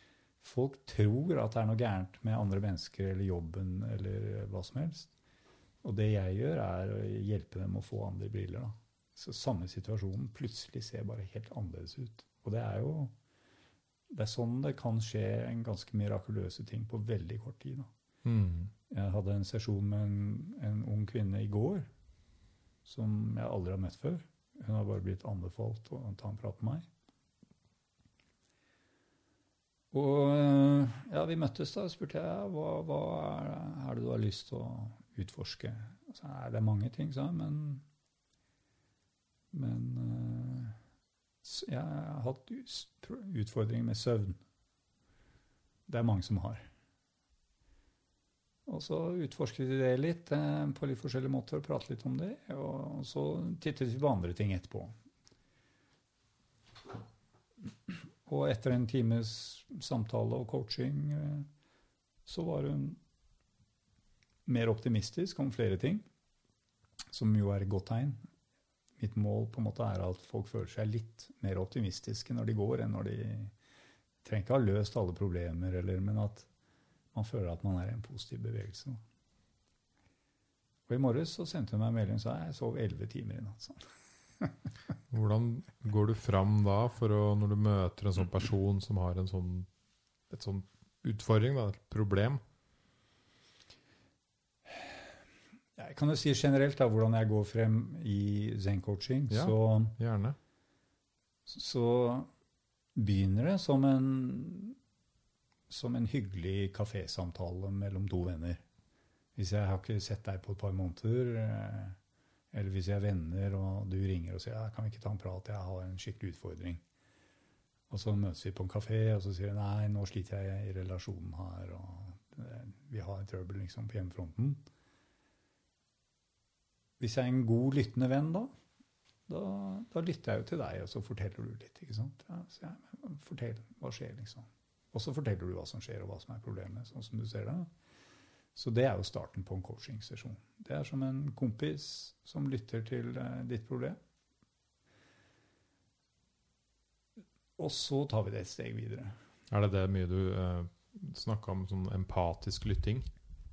Folk tror at det er noe gærent med andre mennesker eller jobben eller hva som helst. Og det jeg gjør, er å hjelpe dem å få andre briller. Da. Så samme situasjonen plutselig ser bare helt annerledes ut. Og det er jo det er sånn det kan skje en ganske mirakuløse ting på veldig kort tid. Da. Mm. Jeg hadde en sesjon med en, en ung kvinne i går som jeg aldri har møtt før. Hun har bare blitt anbefalt å ta en prat med meg. Og eh, ja, vi møttes da, og spurte jeg hva, hva er, er det du har lyst til å utforske. Altså, det er mange ting, sa jeg, men Men eh, jeg har hatt utfordringer med søvn. Det er mange som har. Og så utforsket vi det litt eh, på litt forskjellige måter og pratet litt om det. Og så tittet vi på andre ting etterpå. Og etter en times samtale og coaching eh, så var hun mer optimistisk om flere ting, som jo er et godt tegn. Mitt mål på en måte er at folk føler seg litt mer optimistiske når de går, enn når de trenger ikke ha løst alle problemer, eller, men at man føler at man er i en positiv bevegelse. Og I morges så sendte hun meg en melding og sa jeg sov elleve timer i natt. Sånn. [LAUGHS] Hvordan går du fram da å, når du møter en sånn person som har en sånn, et sånn utfordring, da, et problem? Jeg kan jo si generelt da, hvordan jeg går frem i zen-coaching. Ja. Så, Gjerne. så begynner det som en, som en hyggelig kafésamtale mellom to venner. Hvis jeg har ikke sett deg på et par måneder, eh, eller hvis jeg er venner og du ringer og sier ja, kan vi ikke ta en prat, jeg har en skikkelig utfordring. Og så møtes vi på en kafé, og så sier jeg nei, nå sliter jeg i relasjonen her, og eh, vi har trøbbel liksom på hjemmefronten. Hvis jeg er en god lyttende venn da, da, da lytter jeg jo til deg, og så forteller du litt. ikke sant? Ja, så jeg, men fortell, hva skjer liksom? Og så forteller du hva som skjer, og hva som er problemet, sånn som du ser det. Så det er jo starten på en coachingsesjon. Det er som en kompis som lytter til eh, ditt problem. Og så tar vi det et steg videre. Er det det mye du eh, snakka om, sånn empatisk lytting?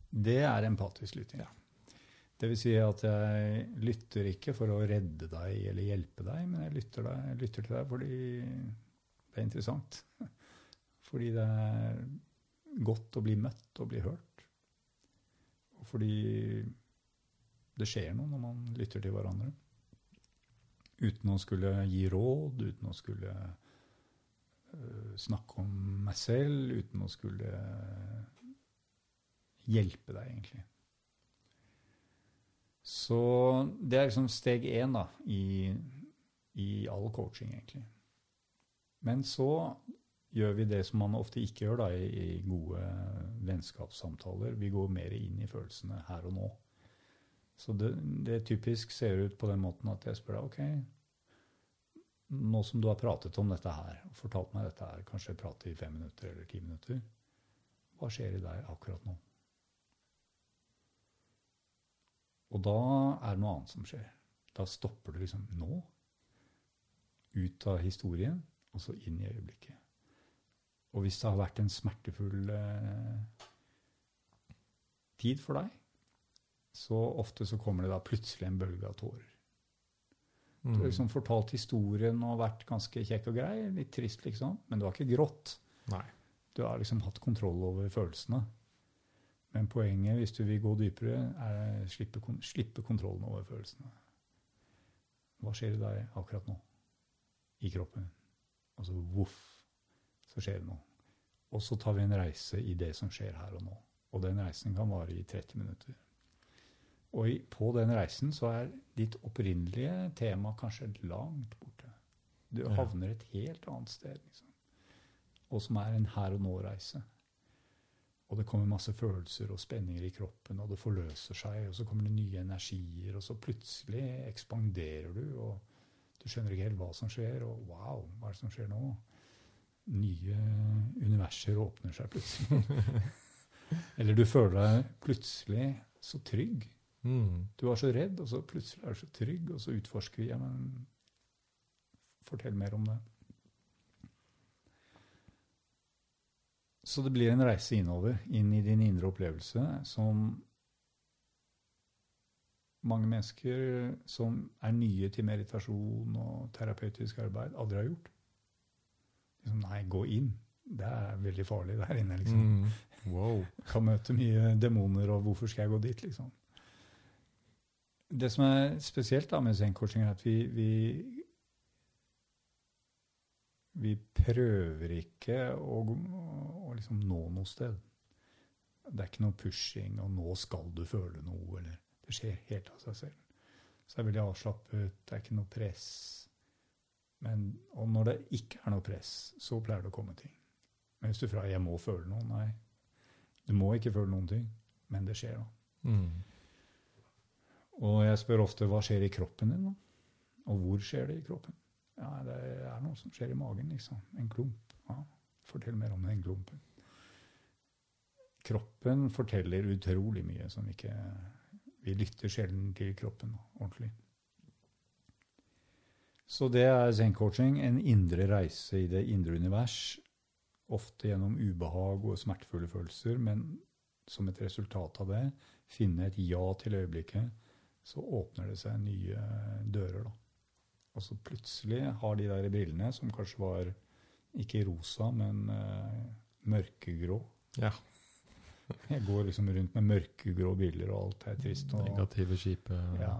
Det er empatisk lytting. Det vil si at jeg lytter ikke for å redde deg eller hjelpe deg, men jeg lytter, deg, jeg lytter til deg fordi det er interessant. [LAUGHS] Fordi det er godt å bli møtt og bli hørt. Og fordi det skjer noe når man lytter til hverandre. Uten å skulle gi råd, uten å skulle øh, snakke om meg selv, uten å skulle hjelpe deg, egentlig. Så det er liksom steg én da, i, i all coaching, egentlig. Men så gjør vi det som man ofte ikke gjør da, i, gode vennskapssamtaler. Vi går mer inn i følelsene her og nå. Så det, det typisk ser ut på den måten at jeg spør deg ok, nå som du har pratet om dette her, og fortalt meg dette her, kanskje prate i fem minutter eller ti minutter, hva skjer i deg akkurat nå? Og da er det noe annet som skjer. Da stopper du liksom nå. Ut av historien, og så inn i øyeblikket. Og hvis det har vært en smertefull eh, tid for deg, så ofte så kommer det da plutselig en bølge av tårer. Du Mm. har liksom fortalt historien og vært ganske kjekk og grei, litt trist liksom, men du har ikke grått. Nei. Du har liksom hatt kontroll over følelsene. Men poenget, hvis du vil gå dypere, er å slippe, slippe kontrollen over følelsene. Hva skjer i deg akkurat nå? I kroppen. Og så voff, så skjer det noe. Og så tar vi en reise i det som skjer her og nå. Og den reisen kan vare i 30 minutter. Og i, på den reisen så er ditt opprinnelige tema kanskje langt borte. Du havner et helt annet sted. liksom. Og som er en her og nå-reise. Og det kommer masse følelser og spenninger i kroppen, og det forløser seg, og så kommer det nye energier, og så plutselig ekspanderer du, og du skjønner ikke helt hva som skjer, og wow, hva er det som skjer nå? Nye universer åpner seg plutselig. [LAUGHS] Eller du føler deg plutselig så trygg. Mm. Du var så redd, og så plutselig er du så trygg, og så utforsker vi. Ja, men fortell mer om det. Så det blir en reise innover, inn i din indre opplevelse, som mange mennesker som er nye til meditasjon og terapeutisk arbeid, aldri har gjort. Liksom, nei, gå inn. Det er veldig farlig der inne, liksom. Mm. Wow. [LAUGHS] Kan møte mye demoner, og hvorfor skal jeg gå dit, liksom. Det som er spesielt da med zen-coaching, er at vi, vi vi prøver ikke å, å liksom nå noe sted. Det er ikke noe pushing, og 'nå skal du føle noe', eller Det skjer helt av seg selv. Så det er veldig avslappet, det er ikke noe press. Men, og når det ikke er noe press, så pleier det å komme ting. Men hvis du fra 'jeg må føle noe', nei. Du må ikke føle noen ting, men det skjer da. Mm. Og jeg spør ofte 'hva skjer i kroppen din', da? Og hvor skjer det i kroppen? Ja, det er noe som skjer i magen, liksom. En klump. Ja, Fortell mer om den klumpen. Kroppen forteller utrolig mye som ikke Vi lytter sjelden til kroppen ordentlig. Så det er zen-coaching, en indre reise i det indre univers. Ofte gjennom ubehag og smertefulle følelser, men som et resultat av det, finne et ja til øyeblikket, så åpner det seg nye dører, da. Og så plutselig har de der brillene, som kanskje var ikke rosa, men uh, mørkegrå Ja. [LAUGHS] Jeg går liksom rundt med mørkegrå briller, og alt er trist. Og, Negative, kjipe ja,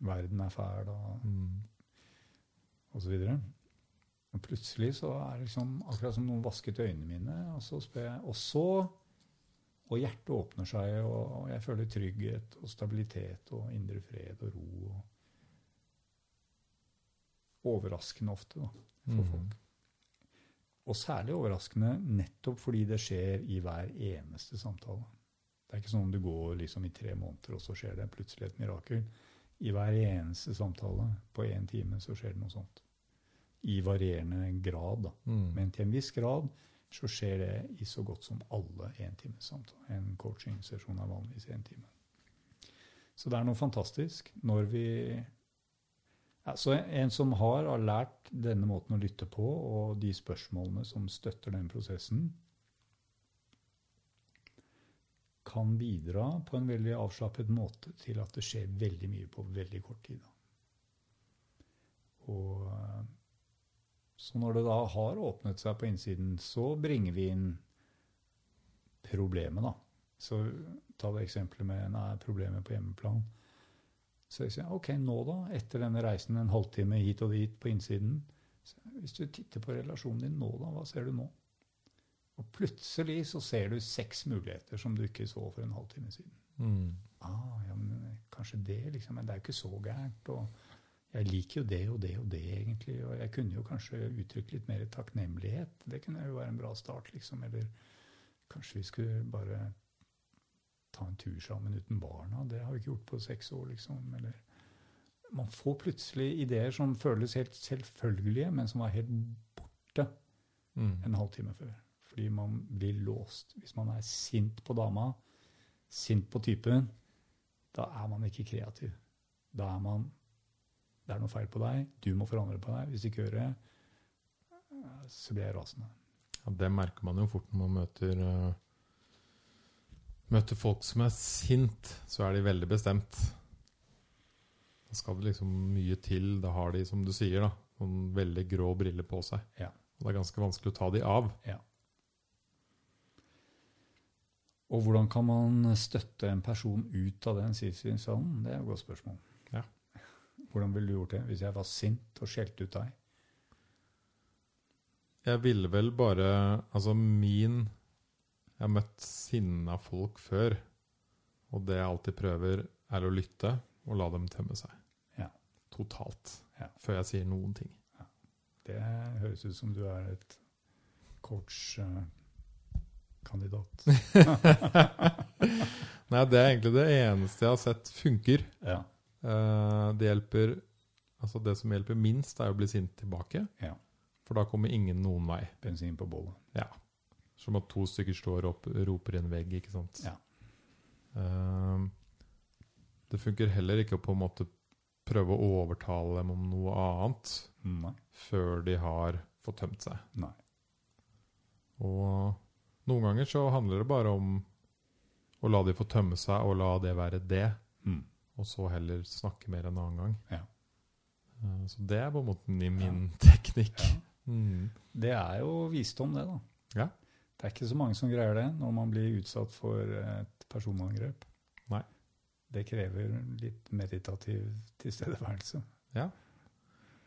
verden er fæl, og, Mm. og så videre. Og plutselig så er det liksom akkurat som noen vasket øynene mine, og så spør jeg Og så Og hjertet åpner seg, og, og jeg føler trygghet og stabilitet og indre fred og ro. og Overraskende ofte, da, for Mm. folk. Og særlig overraskende nettopp fordi det skjer i hver eneste samtale. Det er ikke sånn om du går liksom i tre måneder, og så skjer det plutselig et mirakel. I hver eneste samtale på én time så skjer det noe sånt. I varierende grad, da. Mm. Men til en viss grad så skjer det i så godt som alle entimesamtaler. En coachingsesjon er vanligvis én time. Så det er noe fantastisk når vi ja, Så en som har, lært denne måten å lytte på, og de spørsmålene som støtter den prosessen, kan bidra på en veldig avslappet måte til at det skjer veldig mye på veldig kort tid. Og så når det da har åpnet seg på innsiden, så bringer vi inn problemet, da. Så ta det eksempelet med nei, problemet på hjemmeplan. Så jeg sier OK, nå da, etter denne reisen en halvtime hit og dit på innsiden så Hvis du titter på relasjonen din nå, da, hva ser du nå? Og plutselig så ser du seks muligheter som du ikke så for en halvtime siden. Mm. Ah, ja, men kanskje det, liksom. Men det er jo ikke så gærent. Og jeg liker jo det og det og det, egentlig. Og jeg kunne jo kanskje uttrykt litt mer takknemlighet. Det kunne jo være en bra start, liksom. Eller kanskje vi skulle bare ta en tur sammen uten barna. Det har vi ikke gjort på seks år, liksom. Eller Man får plutselig ideer som føles helt selvfølgelige, men som var helt borte Mm. en halvtime før. Fordi man blir låst. Hvis man er sint på dama, sint på typen, da er man ikke kreativ. Da er man Det er noe feil på deg, du må forandre på deg. Hvis du ikke gjør det, eh, så blir jeg rasende. Ja, det merker man jo fort når man møter eh, Møter folk som er sint, så er de veldig bestemt. Da skal det liksom mye til. Da har de, som du sier, da, noen veldig grå briller på seg. Ja. Og det er ganske vanskelig å ta de av. Og hvordan kan man støtte en person ut av den sidesynshallen? Det er et godt spørsmål. Ja. Hvordan ville du gjort det hvis jeg var sint og skjelte ut deg? Jeg ville vel bare Altså, min Jeg har møtt sinna folk før, og det jeg alltid prøver, er å lytte og la dem tømme seg. Ja. Totalt. Ja. Før jeg sier noen ting. Det høres ut som du er et coach-kandidat. [LAUGHS] [LAUGHS] Nei, det er egentlig det eneste jeg har sett funker. ja. Eh, det hjelper Altså, det som hjelper minst, er å bli sint tilbake. Ja. For da kommer ingen noen vei. Bensin på bålet. Ja. Som at to stykker står og roper i en vegg, ikke sant. Ja. Eh, det funker heller ikke å på en måte prøve å overtale dem om noe annet Nei. før de har fått tømt seg. Nei. Og noen ganger så handler det bare om å la de få tømme seg, og la det være det. Mm. Og så heller snakke mer en annen gang. Ja. Eh, Så det er på en måte min, min teknikk. Ja. Mm. Det er jo visdom, det, da. Ja. Det er ikke så mange som greier det når man blir utsatt for et personangrep. Nei. Det krever litt meditativ tilstedeværelse. Ja.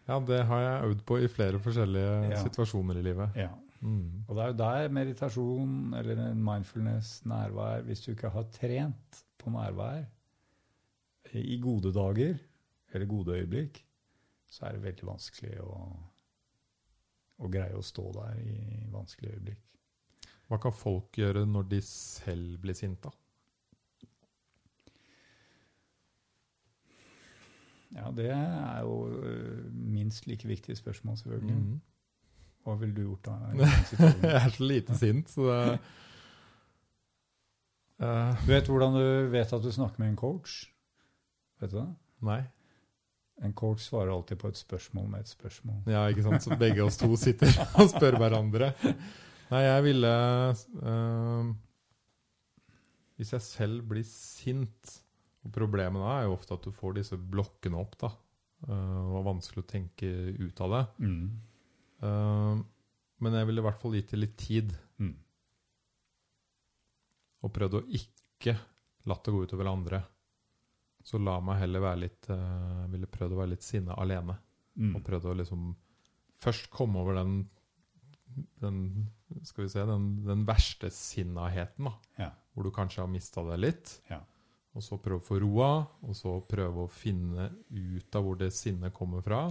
ja, det har jeg øvd på i flere forskjellige Ja. situasjoner i livet. Ja. Mm. Og det er jo der meditasjon eller mindfulness, nærvær Hvis du ikke har trent på nærvær i gode dager eller gode øyeblikk, så er det veldig vanskelig å, å greie å stå der i vanskelige øyeblikk. Hva kan folk gjøre når de selv blir sinte? Ja, det er jo øh, minst like viktige spørsmål, selvfølgelig. Mm. Hva ville du gjort da? [LAUGHS] Jeg er så lite sint, så det uh. Du vet hvordan du vet at du snakker med en coach? Vet du det? Nei. En coach svarer alltid på et spørsmål med et spørsmål. Ja, ikke sant? Så begge oss to [LAUGHS] sitter og spør hverandre. Nei, jeg ville eh, Hvis jeg selv blir sint og Problemet da er jo ofte at du får disse blokkene opp. da. Uh, det er vanskelig å tenke ut av det. Mm. Uh, men jeg ville i hvert fall gitt det litt tid. Mm. Og prøvd å ikke latt det gå utover andre. Så la meg heller være litt uh, Ville prøvd å være litt sinna alene. Mm. Og prøvd å liksom først komme over den, den skal vi se, den, den verste sinnaheten, da. Ja. Hvor du kanskje har mista deg litt. Ja. Og så prøve å få roa, og så prøve å finne ut av hvor det sinnet kommer fra.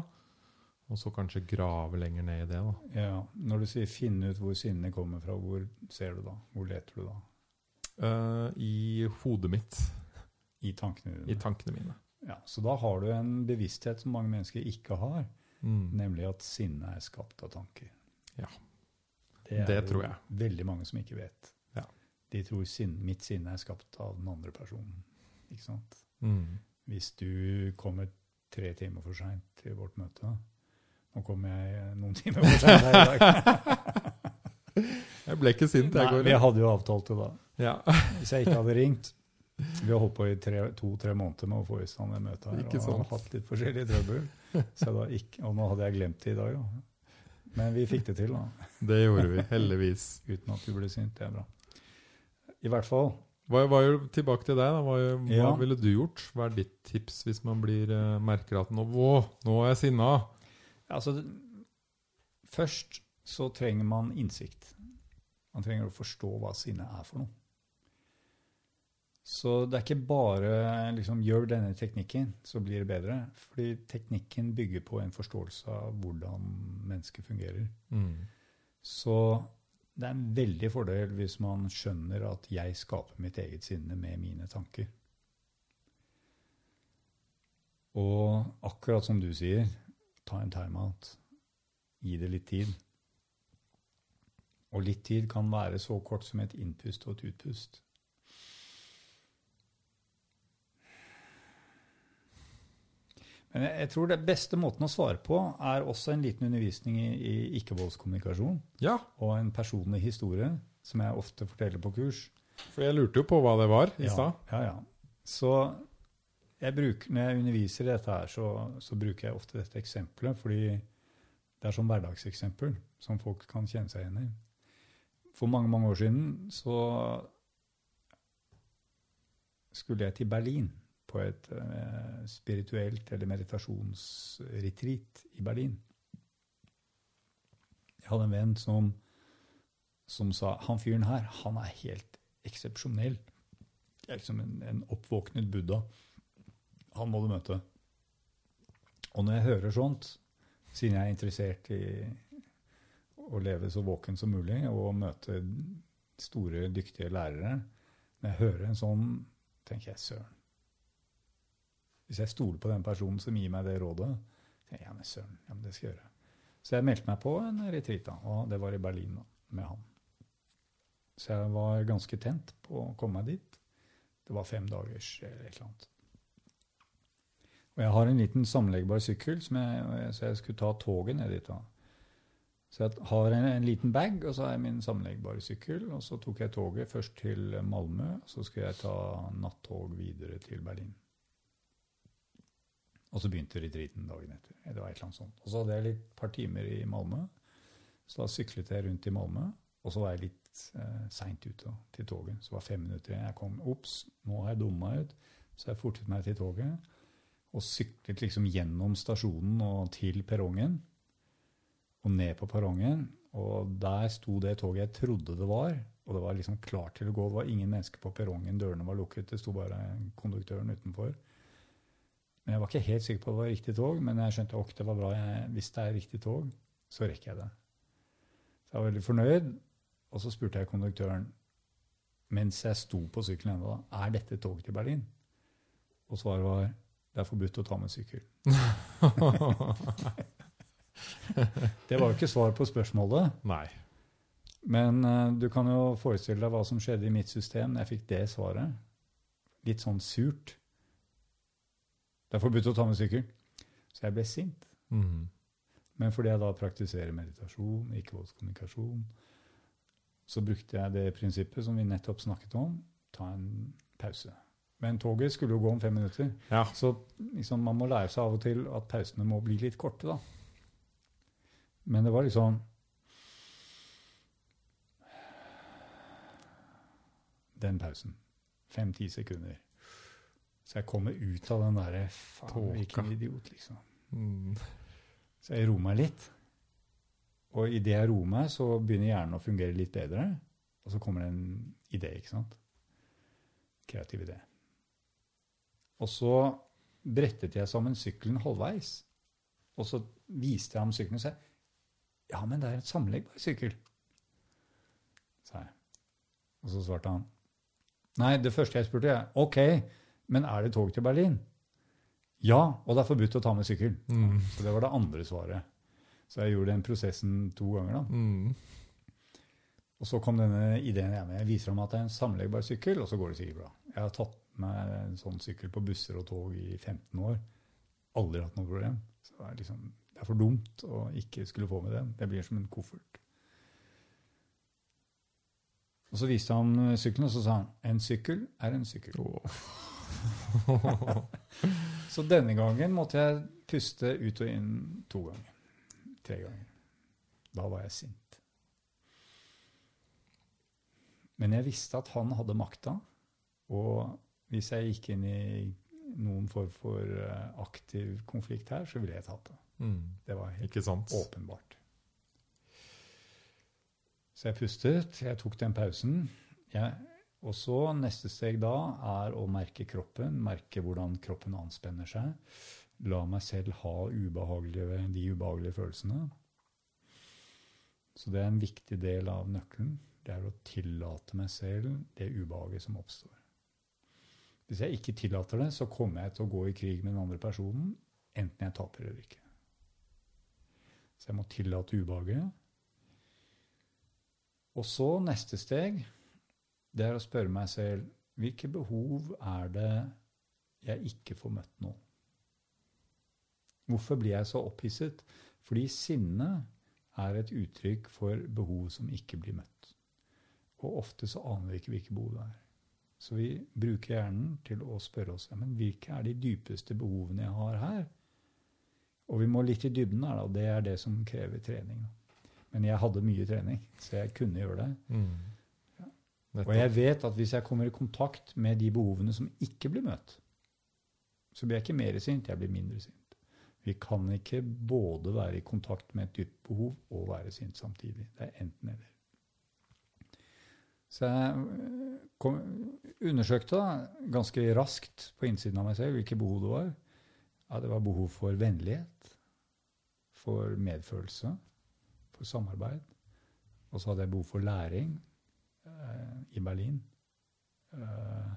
Og så kanskje grave lenger ned i det. da. Ja, Når du sier 'finne ut hvor sinnet kommer fra', hvor ser du da? Hvor leter du da? Uh, I hodet mitt, I tankene dine. i tankene mine. Ja, Så da har du en bevissthet som mange mennesker ikke har, Mm. nemlig at sinnet er skapt av tanker. Ja. Det, er Det tror jeg. veldig mange som ikke vet. Ja. De tror sin, mitt sinne er skapt av den andre personen. Ikke sant? Mm. Hvis du kommer tre timer for seint til vårt møte Nå kommer jeg noen [LAUGHS] timer for seint her i dag. Jeg ble ikke sint, jeg Nei, går. vi hadde jo avtalt det da. Ja. Hvis jeg ikke hadde ringt Vi har holdt på i tre- to-tre måneder med å få i stand det møtet her. Ikke og sant. hatt litt forskjellig trøbbel. Så da ikke, og nå hadde jeg glemt det i dag, da. Men vi fikk det til, da. [LAUGHS] Det gjorde vi, heldigvis. Uten at du ble sint. Det er bra. I hvert fall. Hva, hva, tilbake til deg. da. Hva, hva Ja. ville du gjort? Hva er ditt tips hvis man blir, uh, merker at nå, å, nå er jeg sinna? Altså, først så trenger man innsikt. Man trenger å forstå hva sinne er for noe. Så det er ikke bare liksom, gjør denne teknikken, så blir det bedre. Fordi teknikken bygger på en forståelse av hvordan mennesket fungerer. Mm. Så det er en veldig fordel hvis man skjønner at jeg skaper mitt eget sinne med mine tanker. Og akkurat som du sier, ta en timeout. Gi det litt tid. Og litt tid kan være så kort som et innpust og et utpust. Jeg, tror det beste måten å svare på er også en liten undervisning i, i ikke-voldskommunikasjon Ja, og en personlig historie, som jeg ofte forteller på kurs. for jeg lurte jo på hva det var i Ja, stad. ja, ja. Så jeg bruker, når jeg underviser i dette her, så, så bruker jeg ofte dette eksempelet, fordi det er sånn hverdagseksempel som folk kan kjenne seg igjen i. For mange, mange år siden så skulle jeg til Berlin på et eh, spirituelt eller meditasjonsretreat i Berlin. Jeg hadde en venn som, som sa han fyren her, han er helt eksepsjonell. Det er liksom en, en oppvåknet buddha. Han må du møte. Og når jeg hører sånt, siden jeg er interessert i å leve så våken som mulig og møte store, dyktige lærere Når jeg hører en sånn, tenker jeg søren. Hvis jeg stoler på den personen som gir meg det rådet, tenker jeg ja, men søren, ja, men det skal jeg gjøre. Så jeg meldte meg på en retreat, og det var i Berlin da, med han. Så jeg var ganske tent på å komme meg dit. Det var fem dagers eller et eller annet. Og jeg har en liten sammenleggbar sykkel, jeg, så jeg skulle ta toget ned dit. da. Så jeg har en, en liten bag, og så har jeg min sammenleggbare sykkel. Og så tok jeg toget først til Malmö, så skulle jeg ta nattog videre til Berlin. Og så begynte retreaten dagen etter. Det var et eller annet sånt. Og så hadde jeg et par timer i Malmö. Så da syklet jeg rundt i Malmö. Og så var jeg litt eh, seint ute til toget. Så det var fem minutter igjen. Jeg kom Ops, nå har jeg dumma meg ut. Så jeg fortet meg til toget og syklet liksom gjennom stasjonen og til perrongen. Og ned på perrongen. Og der sto det toget jeg trodde det var. Og det var liksom klart til å gå. Det var ingen mennesker på perrongen. Dørene var lukket. Det sto bare konduktøren utenfor. Men jeg var ikke helt sikker på at det var riktig tog. Men jeg skjønte at det var bra. Jeg, hvis det er riktig tog, så rekker jeg det. Så jeg var veldig fornøyd. Og så spurte jeg konduktøren mens jeg sto på sykkelen ennå, er dette tog til Berlin? Og svaret var det er forbudt å ta med sykkel. [LAUGHS] det var jo ikke svar på spørsmålet. Nei. Men uh, du kan jo forestille deg hva som skjedde i mitt system da jeg fikk det svaret. Litt sånn surt. Det er forbudt å ta med sykkel. Så jeg ble sint. Mm. Men fordi jeg da praktiserer meditasjon, ikke-voldskommunikasjon, så brukte jeg det prinsippet som vi nettopp snakket om, ta en pause. Men toget skulle jo gå om fem minutter. Ja. Så liksom, man må lære seg av og til at pausene må bli litt korte, da. Men det var liksom Den pausen. Fem-ti sekunder. Så jeg kommer ut av den derre Faen, hvilken idiot, liksom. Mm. Så jeg roer meg litt. Og idet jeg roer meg, så begynner hjernen å fungere litt bedre. Og så kommer det en idé, ikke sant? Kreativ idé. Og så brettet jeg sammen sykkelen halvveis. Og så viste jeg ham sykkelen og sa ja, men det er et sammenleggbar sykkel. Sa jeg. Og så svarte han nei, det første jeg spurte, er OK, men er det tog til Berlin? Ja, og det er forbudt å ta med sykkel. Mm. Så det var det andre svaret. Så jeg gjorde den prosessen to ganger. da. Mm. Og så kom denne ideen jeg med. Jeg viser ham at det er en sammenleggbar sykkel, og så går det sikkert bra. Jeg har tatt med en sånn sykkel på busser og tog i 15 år. Aldri hatt noe problem. Så det er, liksom, det er for dumt å ikke skulle få med den. Det blir som en koffert. Og så viste han sykkelen, og så sa han en sykkel er en sykkel. [LAUGHS] Så denne gangen måtte jeg puste ut og inn to ganger. Tre ganger. Da var jeg sint. Men jeg visste at han hadde makta, og hvis jeg gikk inn i noen form for eh, aktiv konflikt her, så ville jeg tatt det. Mm. Det var helt åpenbart. Så jeg pustet, jeg tok den pausen. Jeg, og så neste steg da er å merke kroppen, merke hvordan kroppen anspenner seg. La meg selv ha ubehagelige, de ubehagelige følelsene. Så det er en viktig del av nøkkelen. Det er å tillate meg selv det ubehaget som oppstår. Hvis jeg ikke tillater det, så kommer jeg til å gå i krig med den andre personen, enten jeg taper eller ikke. Så jeg må tillate ubehaget. Og så neste steg, det er å spørre meg selv hvilke behov er det jeg ikke får møtt nå? Hvorfor blir jeg så opphisset? Fordi sinne er et uttrykk for behov som ikke blir møtt. Og ofte så aner vi ikke hvilke behov det er. Så vi bruker hjernen til å spørre oss ja, men hvilke er de dypeste behovene jeg har her. Og vi må litt i dybden her, da. Det er det som krever trening. Men jeg hadde mye trening, så jeg kunne gjøre det. Mm. Og jeg vet at hvis jeg kommer i kontakt med de behovene som ikke blir møtt, så blir jeg ikke mer sint, jeg blir mindre sint. Vi kan ikke både være i kontakt med et dypt behov og være sint samtidig. Det er enten eller. Så jeg kom, undersøkte da, ganske raskt på innsiden av meg selv hvilke behov det var. Ja, det var behov for vennlighet, for medfølelse, for samarbeid. Og så hadde jeg behov for læring eh, i Berlin. Eh,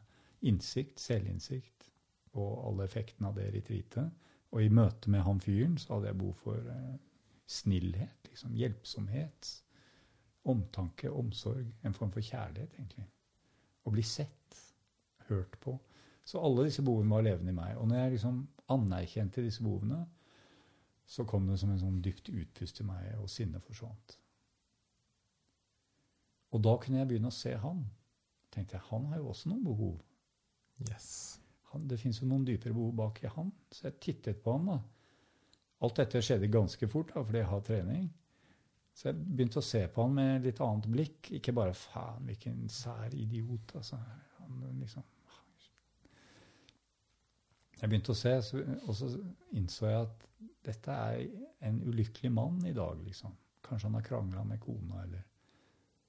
innsikt, selvinnsikt og alle effektene av det retreatet. Og i møte med han fyren så hadde jeg behov for eh, snillhet, liksom, hjelpsomhet, omtanke, omsorg. En form for kjærlighet, egentlig. Å bli sett, hørt på. Så alle disse behovene var levende i meg. Og når jeg liksom anerkjente disse behovene, så kom det som en sånn dypt utpust i meg, og sinnet forsvant. Og da kunne jeg begynne å se han. tenkte jeg, Han har jo også noen behov. Yes. Han, det fins jo noen dypere behov bak i han. Så jeg tittet på han. da. Alt dette skjedde ganske fort, da, fordi jeg har trening. Så jeg begynte å se på han med litt annet blikk. Ikke bare 'faen, hvilken sær idiot'. altså. Han liksom... Jeg begynte å se, og så innså jeg at dette er en ulykkelig mann i dag. liksom. Kanskje han har krangla med kona, eller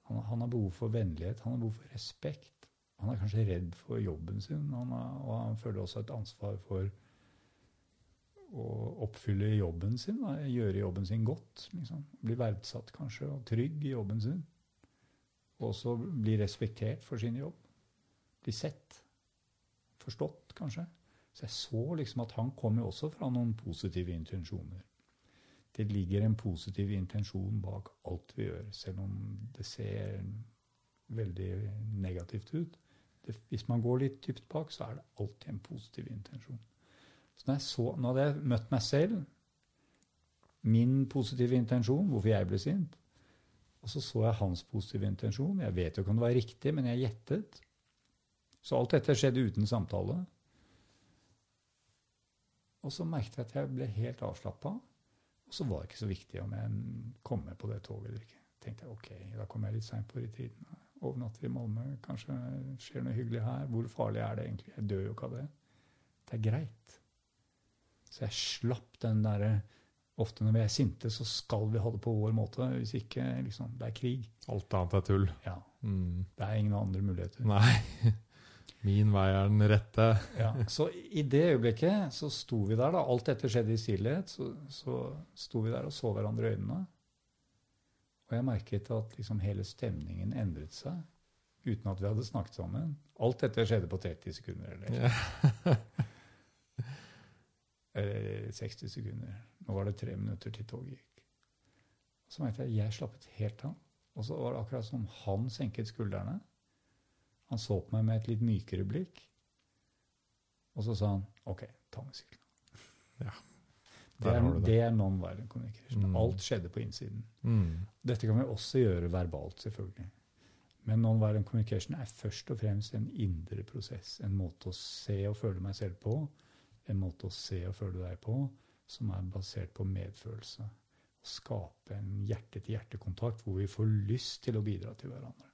han, han, har behov for vennlighet, han har behov for respekt. Han er kanskje redd for jobben sin, han har, og han føler også et ansvar for å oppfylle jobben sin, da, gjøre jobben sin godt. Liksom. Bli verdsatt kanskje, og trygg i jobben sin. Og også bli respektert for sin jobb. Bli sett. Forstått, kanskje. Så jeg så liksom at han kom jo også fra noen positive intensjoner. Det ligger en positiv intensjon bak alt vi gjør, selv om det ser veldig negativt ut. Det, hvis man går litt dypt bak, så er det alltid en positiv intensjon. Så når, så, når hadde jeg møtt meg selv, min positive intensjon, hvorfor jeg ble sint, og så så jeg hans positive intensjon. Jeg vet jo ikke om det var riktig, men jeg gjettet. Så alt dette skjedde uten samtale. Og så merket jeg at jeg ble helt avslappa. Og så var det ikke så viktig om jeg kom med på det toget eller ikke. tenkte jeg, ok, Da kom jeg litt seint på retreaten. Overnatter i Malmö. Kanskje skjer noe hyggelig her. Hvor farlig er det egentlig? Jeg dør jo ikke av det. Det er greit. Så jeg slapp den derre Ofte når vi er sinte, så skal vi ha det på vår måte. Hvis ikke, liksom, det er krig. Alt annet er tull. Ja. Mm. Det er ingen andre muligheter. Nei. [LAUGHS] Min vei er den rette. Ja, Så i det øyeblikket så sto vi der, da. Alt dette skjedde i stillhet. Så, så sto vi der og så hverandre i øynene. Og jeg merket at liksom hele stemningen endret seg uten at vi hadde snakket sammen. Alt dette skjedde på 30 sekunder. eller Ja. [LAUGHS] eller 60 sekunder. Nå var det tre minutter til toget gikk. Så merket jeg jeg slappet helt av. Og så var det akkurat som han senket skuldrene. Han så på meg med et litt mykere blikk. Og så sa han OK, ta musikken. Ja, Det er, det. det er non-violent communication. Mm. Alt skjedde på innsiden. Mm. Dette kan vi også gjøre verbalt, selvfølgelig. Men non-violent communication er først og fremst en indre prosess. En måte å se og føle meg selv på. En måte å se og føle deg på som er basert på medfølelse. Å skape en hjerte-til-hjerte-kontakt hvor vi får lyst til å bidra til hverandre.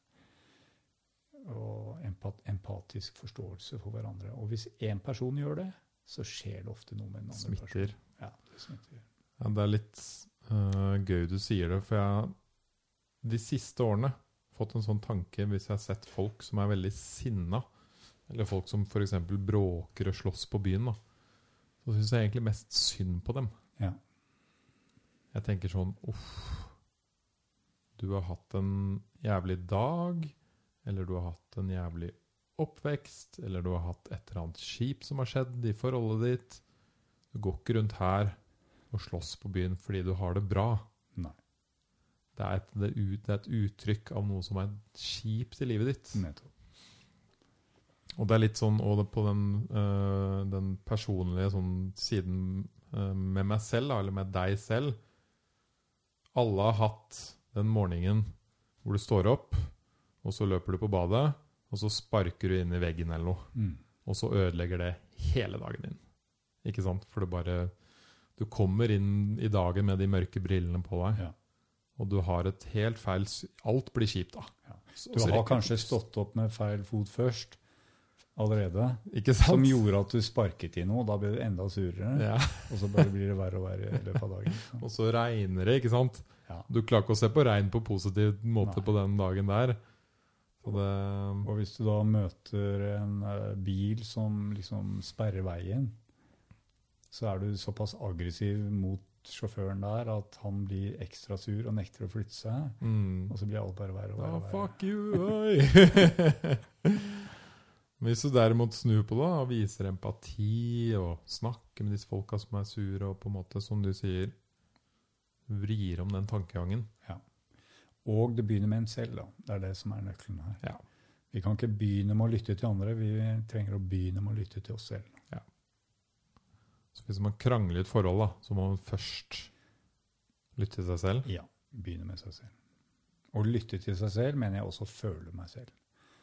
Og empat empatisk forståelse for hverandre. Og hvis én person gjør det, så skjer det ofte noe med den andre Smitter. personen. Ja, det smitter. Ja, det er litt uh, gøy du sier det, for jeg har de siste årene fått en sånn tanke hvis jeg har sett folk som er veldig sinna, eller folk som f.eks. bråker og slåss på byen, da, så syns jeg egentlig mest synd på dem. Ja. Jeg tenker sånn Uff. Du har hatt en jævlig dag, eller du har hatt en jævlig oppvekst, eller du har hatt et eller annet kjipt som har skjedd i forholdet ditt. Du går ikke rundt her og slåss på byen fordi du har det bra. Nei. Det er et, det ut, det er et uttrykk av noe som er kjipt i livet ditt. Nettopp. Og det er litt sånn og på den, øh, den personlige sånn siden øh, med meg selv, da, eller med deg selv. Alle har hatt den morgenen hvor du står opp, og så løper du på badet, og så sparker du inn i veggen eller noe. Mm. Og så ødelegger det hele dagen din. Ikke sant? For det bare Du kommer inn i dagen med de mørke brillene på deg, Ja. og du har et helt feil Alt blir kjipt, da. Ja. Du har kanskje stått opp med feil fot først allerede, som gjorde at du sparket i noe. Da ble du enda surere, Ja. [LAUGHS] og så bare blir det verre og verre i løpet av dagen. Og så regner det, ikke sant? Du klarer ikke å se på regn på positiv måte Nei. på den dagen der. Det Og hvis du da møter en eh, bil som liksom sperrer veien, så er du såpass aggressiv mot sjåføren der at han blir ekstra sur og nekter å flytte seg. mm. Og så blir alt bare verre og verre. Ja, verre. fuck you, oi! [LAUGHS] Hvis du derimot snur på det og viser empati og snakker med disse folka som er sure, og på en måte, som du sier, vrir om den tankegangen Og det begynner med en selv. da. Det er det som er nøkkelen her. Ja. Vi kan ikke begynne med å lytte til andre, vi trenger å begynne med å lytte til oss selv. Så hvis man krangler i et forhold, da, så må man først lytte til seg selv. Ja, begynne med seg selv. Å lytte til seg selv mener jeg også føle meg selv.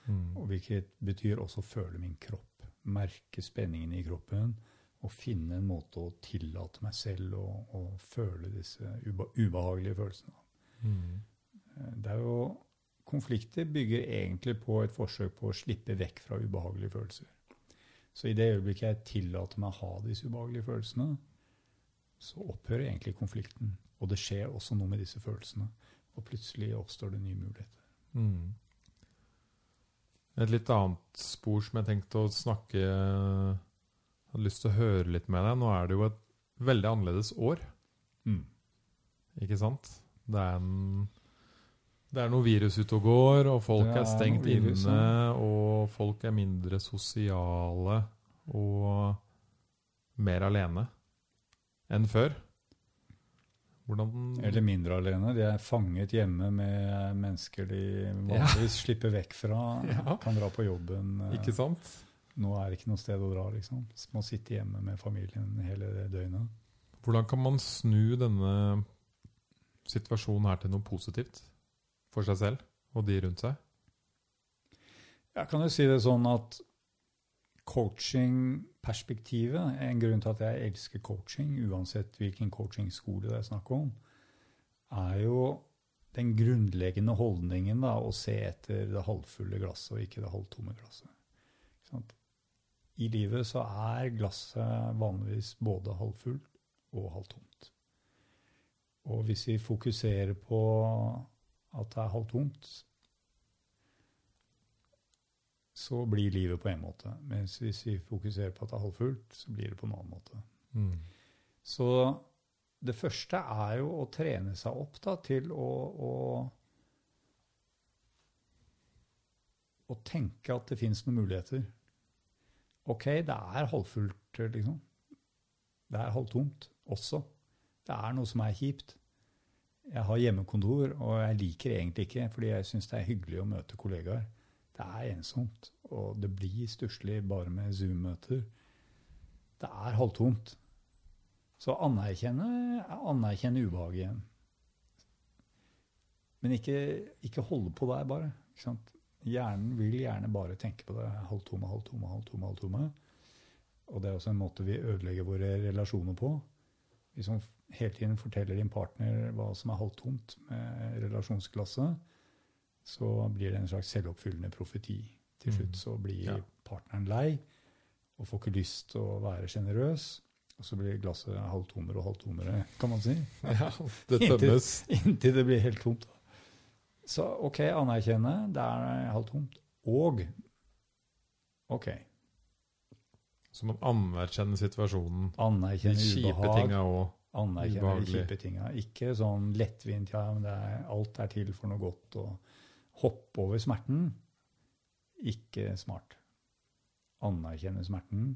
Mm. Og Hvilket betyr også føle min kropp. Merke spenningen i kroppen og finne en måte å tillate meg selv å, føle disse ubehagelige følelsene. Mm. Det er jo Konflikter bygger egentlig på et forsøk på å slippe vekk fra ubehagelige følelser. Så i det øyeblikket jeg tillater meg å ha disse ubehagelige følelsene, så opphører egentlig konflikten. Og det skjer også noe med disse følelsene. Og plutselig oppstår det nye muligheter. Mm. Et litt annet spor som jeg tenkte å snakke Hadde lyst til å høre litt med deg. Nå er det jo et veldig annerledes år, Mm. ikke sant? Det er, en, det er noe virus ute og går, og folk er er stengt virus, inne, og folk er mindre sosiale og mer alene enn før. Hvordan Eller mindre alene. De er fanget hjemme med mennesker de vanligvis slipper vekk fra. [LAUGHS] Ja. Kan dra på jobben. eh, Ikke sant? Nå er det ikke noe sted å dra, liksom. Må sitte hjemme med familien hele døgnet. Hvordan kan man snu denne situasjonen her til noe positivt for seg selv og de rundt seg? Jeg kan jo si det sånn at coachingperspektivet En grunn til at jeg elsker coaching, uansett hvilken coachingskole det er snakk om, er jo den grunnleggende holdningen da, å se etter det halvfulle glasset og ikke det halvtomme glasset. I livet så er glasset vanligvis både halvfullt og halvtomt. Og hvis vi fokuserer på at det er halvtomt, så blir livet på en måte. Mens hvis vi fokuserer på at det er halvfullt, så blir det på en annen måte. Mm. Så det første er jo å trene seg opp da, til å, å, å tenke at det fins noen muligheter. OK, det er halvfullt, liksom. Det er halvtomt også. Det er noe som er kjipt. Jeg har hjemmekontor, og jeg liker det egentlig ikke, fordi jeg syns det er hyggelig å møte kollegaer. Det er ensomt, og det blir stusslig bare med Zoom-møter. Det er halvtomt. Så anerkjenne, anerkjenne ubehaget igjen. Men ikke, ikke holde på der, bare. Hjernen vil gjerne bare tenke på det halvtomme, halvtomme, halvtomme. halvtomme. Og det er også en måte vi ødelegger våre relasjoner på. Hvis man hele tiden forteller din partner hva som er halvtomt med relasjonsglasset, så blir det en slags selvoppfyllende profeti. Til slutt så blir Ja. partneren lei og får ikke lyst til å være sjenerøs. Og så blir glasset halvtommere og halvtommere, kan man si. [LAUGHS] Ja, det tømmes. Inntil det blir helt tomt. Så OK, anerkjenne. Det er halvtomt. Og OK, Så man anerkjenner situasjonen. De anerkjenne kjipe tinga òg. Anerkjenne de kjipe tinga. Ikke sånn lettvint ja, men det er, alt er til for noe godt. Og hoppe over smerten. Ikke smart. Anerkjenne smerten.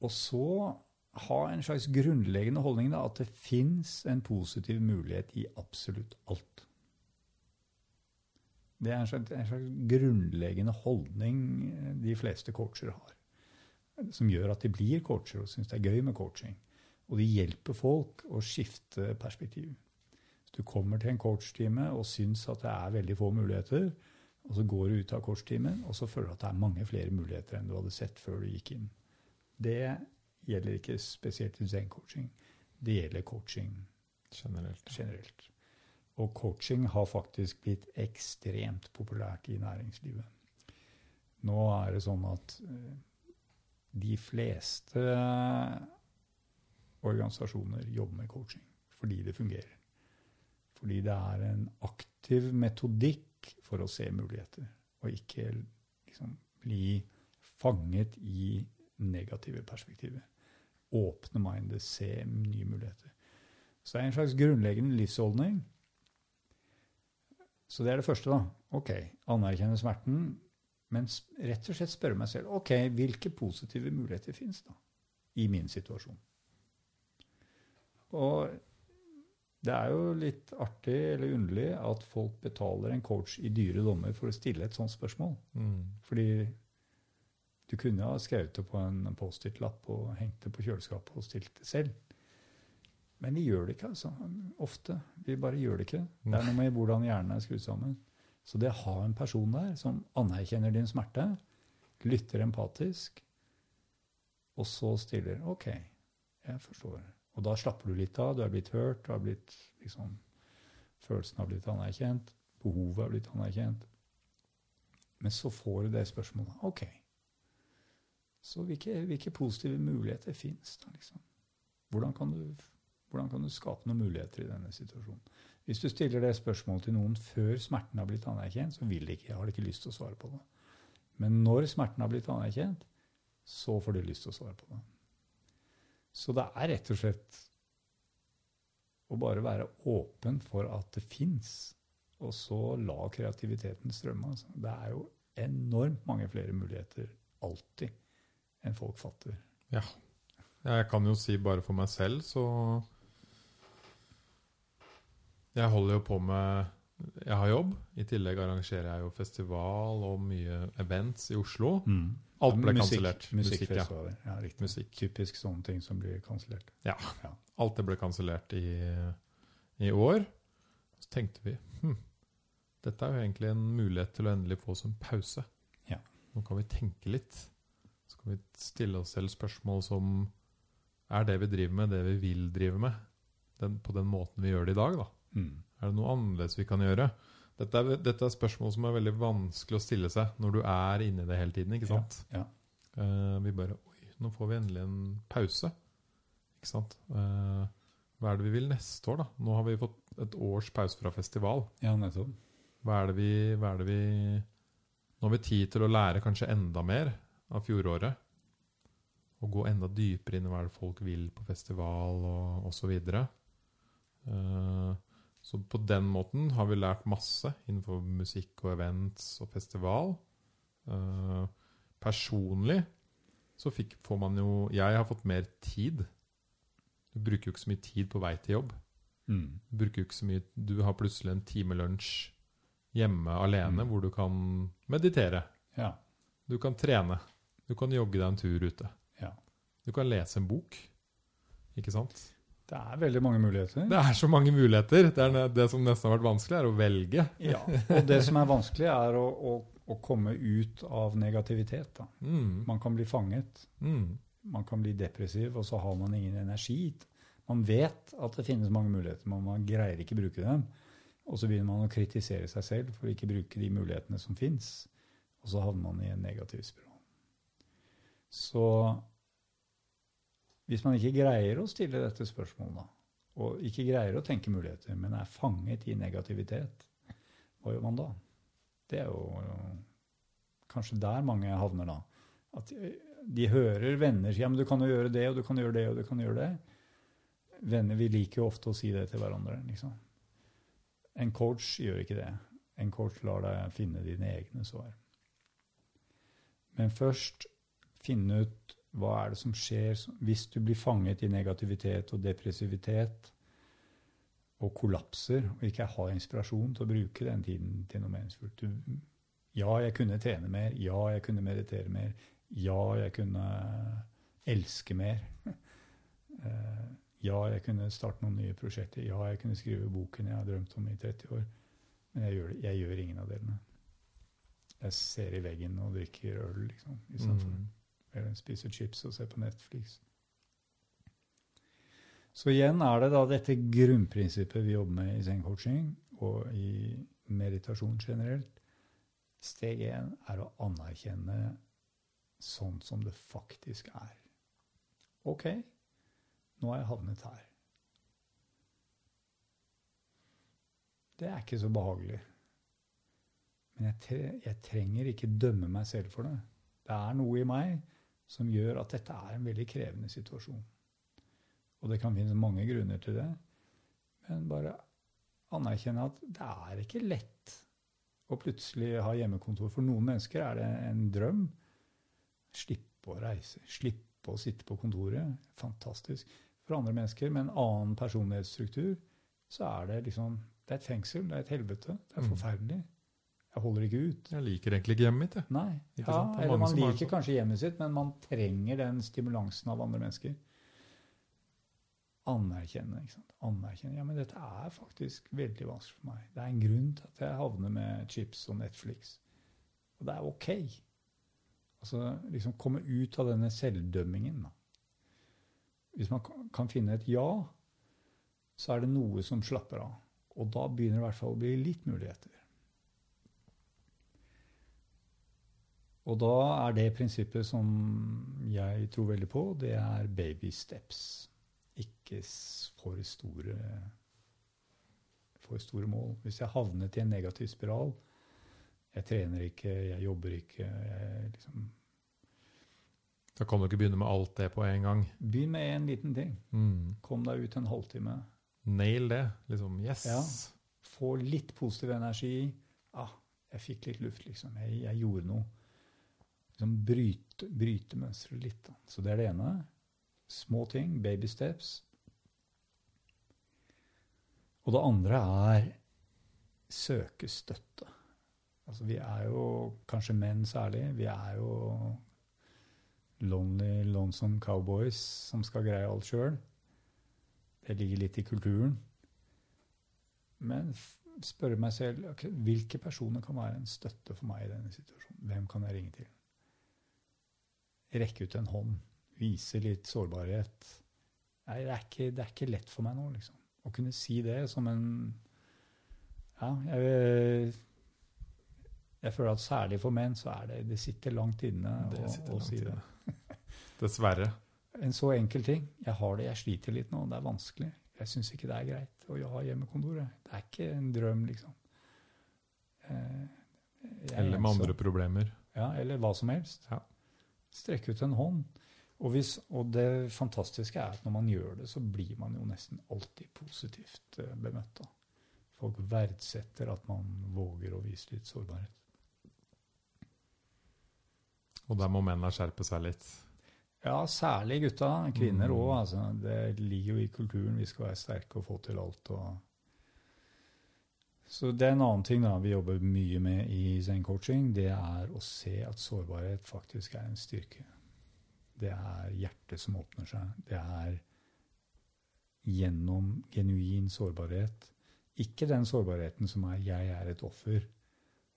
Og så ha en slags grunnleggende holdning da, at det fins en positiv mulighet i absolutt alt. Det er en slags, en slags grunnleggende holdning eh, de fleste coacher har. Som gjør at de blir coacher og syns det er gøy med coaching. Og de hjelper folk å skifte perspektiv. Hvis du kommer til en coachtime og syns at det er veldig få muligheter, og så går du ut av coachtimen og så føler du at det er mange flere muligheter enn du hadde sett før du gikk inn. Det gjelder ikke spesielt i zen-coaching. Det gjelder coaching Generelt. generelt. Og coaching har faktisk blitt ekstremt populært i næringslivet. Nå er det sånn at eh, de fleste organisasjoner jobber med coaching fordi det fungerer. Fordi det er en aktiv metodikk for å se muligheter, og ikke liksom bli fanget i negative perspektiver. Åpne mindet, se nye muligheter. Så det er en slags grunnleggende livsholdning. Så det er det første, da. Ok, anerkjenne smerten, men rett og slett spørre meg selv ok, hvilke positive muligheter fins i min situasjon. Og det er jo litt artig eller underlig at folk betaler en coach i dyre dommer for å stille et sånt spørsmål. Mm. Fordi du kunne ha skrevet det på en Post-It-lapp og hengt det på kjøleskapet og stilt det selv. Men vi gjør det ikke, altså. Ofte. Vi bare gjør det ikke. Det er noe med hvordan hjernen er skrudd sammen. Så det å ha en person der som anerkjenner din smerte, lytter empatisk, og så stiller OK, jeg forstår. Og da slapper du litt av. Du er blitt hørt. Du har blitt, liksom, følelsen har blitt anerkjent. Behovet har blitt anerkjent. Men så får du det spørsmålet. OK. Så hvilke, hvilke positive muligheter fins da, liksom? Hvordan kan, du, hvordan kan du skape noen muligheter i denne situasjonen? Hvis du stiller det spørsmålet til noen før smerten har blitt anerkjent, så de ikke, har de ikke lyst til å svare på det. Men når smerten har blitt anerkjent, så får de lyst til å svare på det. Så det er rett og slett å bare være åpen for at det fins, og så la kreativiteten strømme. Altså. Det er jo enormt mange flere muligheter alltid enn folk fatter. Ja. Jeg kan jo si bare for meg selv, så Jeg holder jo på med Jeg har jobb. I tillegg arrangerer jeg jo festival og mye events i Oslo. Mm. Alt ble Musikk- kansellert. Musikk, ja. Musikkfestivaler. Ja, riktig. Musikk. Typisk sånne ting som blir kansellert. Alt det ble kansellert i, i år. Så tenkte vi hm, dette er jo egentlig en mulighet til å endelig få oss en pause. Ja. Nå kan vi tenke litt. Så kan vi stille oss selv spørsmål som Er det vi driver med, det vi vil drive med, den, på den måten vi gjør det i dag? da? Mm. Er det noe annerledes vi kan gjøre? Dette er, dette er spørsmål som er veldig vanskelig å stille seg når du er inni det hele tiden. ikke sant? Ja, Eh, vi bare Oi, nå får vi endelig en pause. Ikke sant? Uh, hva er det vi vil neste år, da? Nå har vi fått et års pause fra festival. ja, nettopp. Hva er det vi, hva er det vi Nå har vi tid til å lære kanskje enda mer av fjoråret. Og gå enda dypere inn i hva det folk vil på festival og osv. Uh, så på den måten har vi lært masse innenfor musikk og events og festival. Eh, personlig så fikk, får man jo Jeg har fått mer tid. Du bruker jo ikke så mye tid på vei til jobb. Mm. Du bruker jo ikke så mye Du har plutselig en time lunsj hjemme alene Mm. hvor du kan meditere. Ja. Du kan trene. Du kan jogge deg en tur ute. Ja. Du kan lese en bok. Ikke sant? Det er veldig mange muligheter. Det er så mange muligheter. Det, er det som nesten har vært vanskelig, er å velge. Ja, og det som er vanskelig, er å, å, å komme ut av negativitet. Mm. Man kan bli fanget, Mm. man kan bli depressiv, og så har man ingen energi. Man vet at det finnes mange muligheter, men man greier ikke bruke dem. Og så begynner man å kritisere seg selv for å ikke bruke de mulighetene som fins. Og så havner man i en negativ spiral. Så hvis man ikke greier å stille dette spørsmålet, og ikke greier å tenke muligheter, men er fanget i negativitet, hva gjør man da? Det er jo kanskje der mange havner da. At de, de hører venner si ja, men du kan jo gjøre det, og du kan gjøre det, og du kan gjøre det. Venner vi liker jo ofte å si det til hverandre. liksom. En coach gjør ikke det. En coach lar deg finne dine egne svar. Men først finne ut hva er det som skjer hvis du blir fanget i negativitet og depressivitet og kollapser og ikke har inspirasjon til å bruke den tiden til noe meningsfullt. Du, ja, jeg kunne trene mer. Ja, jeg kunne meditere mer. Ja, jeg kunne elske mer. [LAUGHS] Eh, Ja, jeg kunne starte noen nye prosjekter. Ja, jeg kunne skrive boken jeg har drømt om i 30 år. Men jeg gjør, jeg gjør ingen av delene. Jeg ser i veggen og drikker øl, liksom. Istedenfor. Eller spiser chips og ser på Netflix. Så igjen er det da dette grunnprinsippet vi jobber med i Zen-coaching og i meditasjon generelt. Steg én er å anerkjenne sånn som det faktisk er. OK, nå har jeg havnet her. Det er ikke så behagelig. Men jeg trenger ikke dømme meg selv for det. Det er noe i meg som gjør at dette er en veldig krevende situasjon. Og det kan finnes mange grunner til det. Men bare anerkjenne at det er ikke lett å plutselig ha hjemmekontor. For noen mennesker er det en drøm. Slippe å reise, slippe å sitte på kontoret. Fantastisk. For andre mennesker med en annen personlighetsstruktur så er det liksom Det er et fengsel, det er et helvete. Det er Mm. Jeg holder ikke ut. Jeg liker egentlig ikke hjemmet mitt. Jeg. Nei. Ja? Er eller man liker har kanskje hjemmet sitt, men man trenger den stimulansen av andre mennesker. Anerkjenne. ikke sant? Anerkjenne. Ja, men dette er faktisk veldig vanskelig for meg. Det er en grunn til at jeg havner med chips og Netflix. Og det er ok. Altså liksom komme ut av denne selvdømmingen. da. Hvis man kan- kan finne et ja, så er det noe som slapper av. Og da begynner det i hvert fall å bli litt muligheter. Og da er det prinsippet som jeg tror veldig på, det er baby steps. Ikke for store, for store mål. Hvis jeg havnet i en negativ spiral Jeg trener ikke, jeg jobber ikke jeg liksom, Da kan du ikke begynne med alt det på en gang. Begynn med én liten ting. Mm. Kom deg ut en halvtime. Nail det. Liksom, yes. Ja. Få litt positiv energi. Ah, jeg fikk litt luft, liksom. Jeg, jeg gjorde noe. Liksom bryte, bryte mønsteret litt. Da. Så det er det ene. Små ting. Baby steps. Og det andre er søke støtte. Altså, vi er jo, kanskje menn særlig, vi er jo lonely, lonesome cowboys som skal greie alt sjøl. Det ligger litt i kulturen. Men spørre meg selv okay, hvilke personer kan være en støtte for meg i denne situasjonen. Hvem kan jeg ringe til? Rekke ut en hånd. Vise litt sårbarhet. Nei, det er ikke, det er ikke lett for meg nå, liksom. Å kunne si det som en Ja, jeg, jeg føler at særlig for menn så er det Det sitter langt inne å, å si det. [LAUGHS] Dessverre. En så enkel ting. Jeg har det, jeg sliter litt nå. Det er vanskelig. Jeg syns ikke det er greit å ha hjemmekontoret. Det er ikke en drøm, liksom. Eh, jeg er Eller med andre problemer. Ja, eller hva som helst. Ja. Strekke ut en hånd. Og, hvis, og det fantastiske er at når man gjør det, så blir man jo nesten alltid positivt eh, bemøtt. Da. Folk verdsetter at man våger å vise litt sårbarhet. Og der må mennene skjerpe seg litt. Ja, særlig gutta. Kvinner Mm. Altså. Det ligger jo i kulturen. Vi skal være sterke og få til alt. Og så det er en annen ting da vi jobber mye med i Zen coaching. Det er å se at sårbarhet faktisk er en styrke. Det er hjertet som åpner seg. Det er gjennom genuin sårbarhet. Ikke den sårbarheten som er 'jeg er et offer',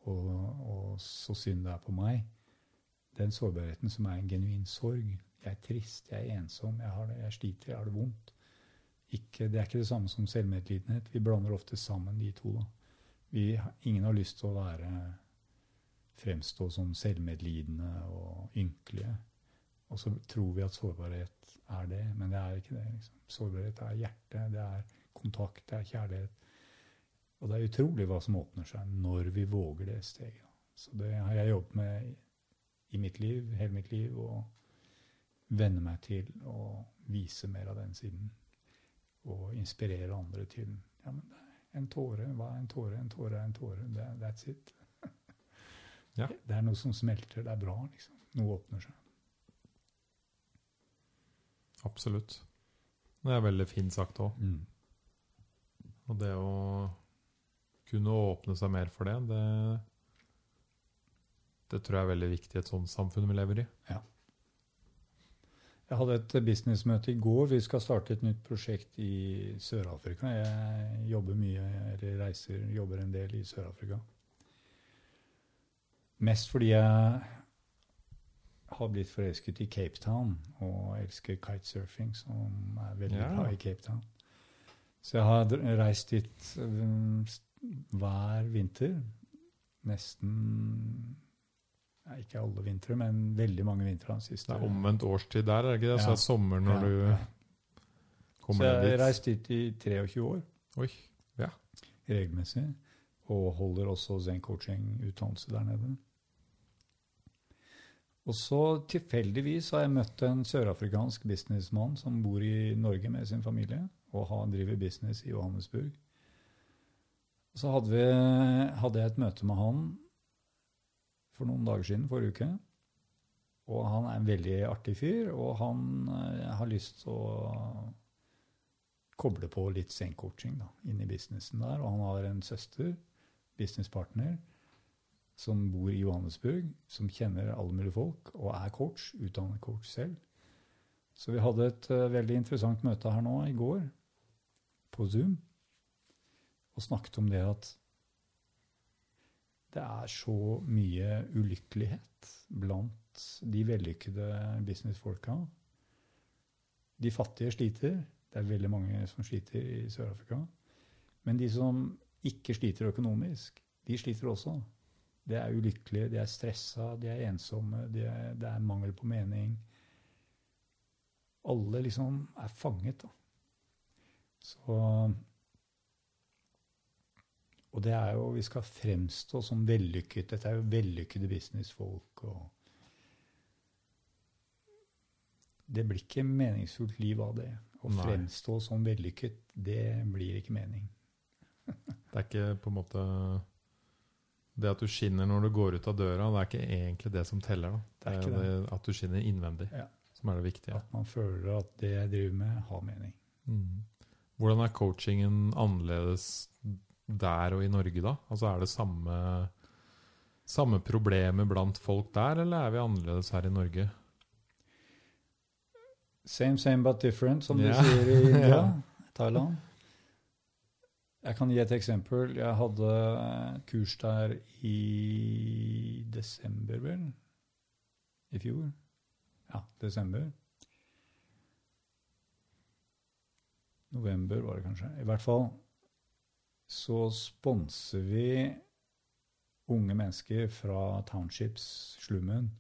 og, og så synd det er på meg. Den sårbarheten som er en genuin sorg. Jeg er trist, jeg er ensom, jeg, har det, jeg sliter, jeg har det vondt. Ikke, det er ikke det samme som selvmedlidenhet. Vi blander ofte sammen de to. Da. Vi, ingen har lyst til å være fremstå som selvmedlidende og ynkelige. Og så tror vi at sårbarhet er det, men det er ikke det. Liksom. Sårbarhet er hjerte, det er kontakt, det er kjærlighet. Og det er utrolig hva som åpner seg når vi våger det steget. Så det har jeg jobbet med i- mitt liv, hele mitt liv, og venne meg til å vise mer av den siden. Og inspirere andre til ja, men det er en tåre, hva er en tåre? En tåre er en tåre. Det, that's it. [LAUGHS] Ja. Det er noe som smelter. Det er bra, liksom. Noe åpner seg. Absolutt. Det er veldig fint sagt òg. Mm. Og det å kunne åpne seg mer for det, det Det tror jeg er veldig viktig i et sånt samfunn vi lever i. Jeg hadde et businessmøte i går. Vi skal starte et nytt prosjekt i Sør-Afrika. Jeg jobber mye, eller reiser, jobber en del i Sør-Afrika. Mest fordi jeg har blitt forelsket i Cape Town og elsker kitesurfing, som er veldig Ja. bra i Cape Town. Så jeg har reist dit um, hver vinter. Nesten ja, Ikke alle vintre, men veldig mange vintre Det er omvendt årstid der, er det ikke det? Så det er sommer når Ja, du ned dit. Så jeg reiste dit. i 23 år Oi. regelmessig, og holder også Zen coaching-utdannelse der nede. Og så tilfeldigvis har jeg møtt en sørafrikansk businessmann som bor i Norge med sin familie, og har, driver business i Johannesburg. Så hadde, vi, hadde jeg et møte med han for noen dager siden, forrige uke. Og han er en veldig artig fyr, og han eh, har lyst til å koble på litt zen-coaching da, inn i businessen der. Og han har en søster, businesspartner, som bor i Johannesburg, som kjenner alle mulige folk, og er coach, utdannet coach selv. Så vi hadde et uh, veldig interessant møte her nå i går, på Zoom, og snakket om det at det er så mye ulykkelighet blant de vellykkede businessfolka. De fattige sliter. Det er veldig mange som sliter i Sør-Afrika. Men de som ikke sliter økonomisk, de sliter også. De er ulykkelige, de er stressa, de er ensomme, de er, det er mangel på mening. Alle liksom er fanget, da. Så Og det er jo Vi skal fremstå som vellykket. Dette er jo vellykkede businessfolk. og Det blir ikke meningsfullt liv av det. Å Nei. fremstå som vellykket, det blir ikke mening. [LAUGHS] Det er ikke på en måte Det at du skinner når du går ut av døra, det er ikke egentlig det som teller. da. Det er ikke det at du skinner innvendig, Ja. som er det viktige. At man føler at det jeg driver med, har mening. Mm. Hvordan er coachingen annerledes der og i Norge, da? Altså Er det samme, samme problemer blant folk der, eller er vi annerledes her i Norge? Same, same but different, som yeah. de sier i [LAUGHS] India. Ja. Thailand. Jeg kan gi et eksempel. Jeg hadde kurs der i desember, vel? I fjor. Ja, desember. November var det kanskje. I hvert fall så sponser vi unge mennesker fra townships, slummen,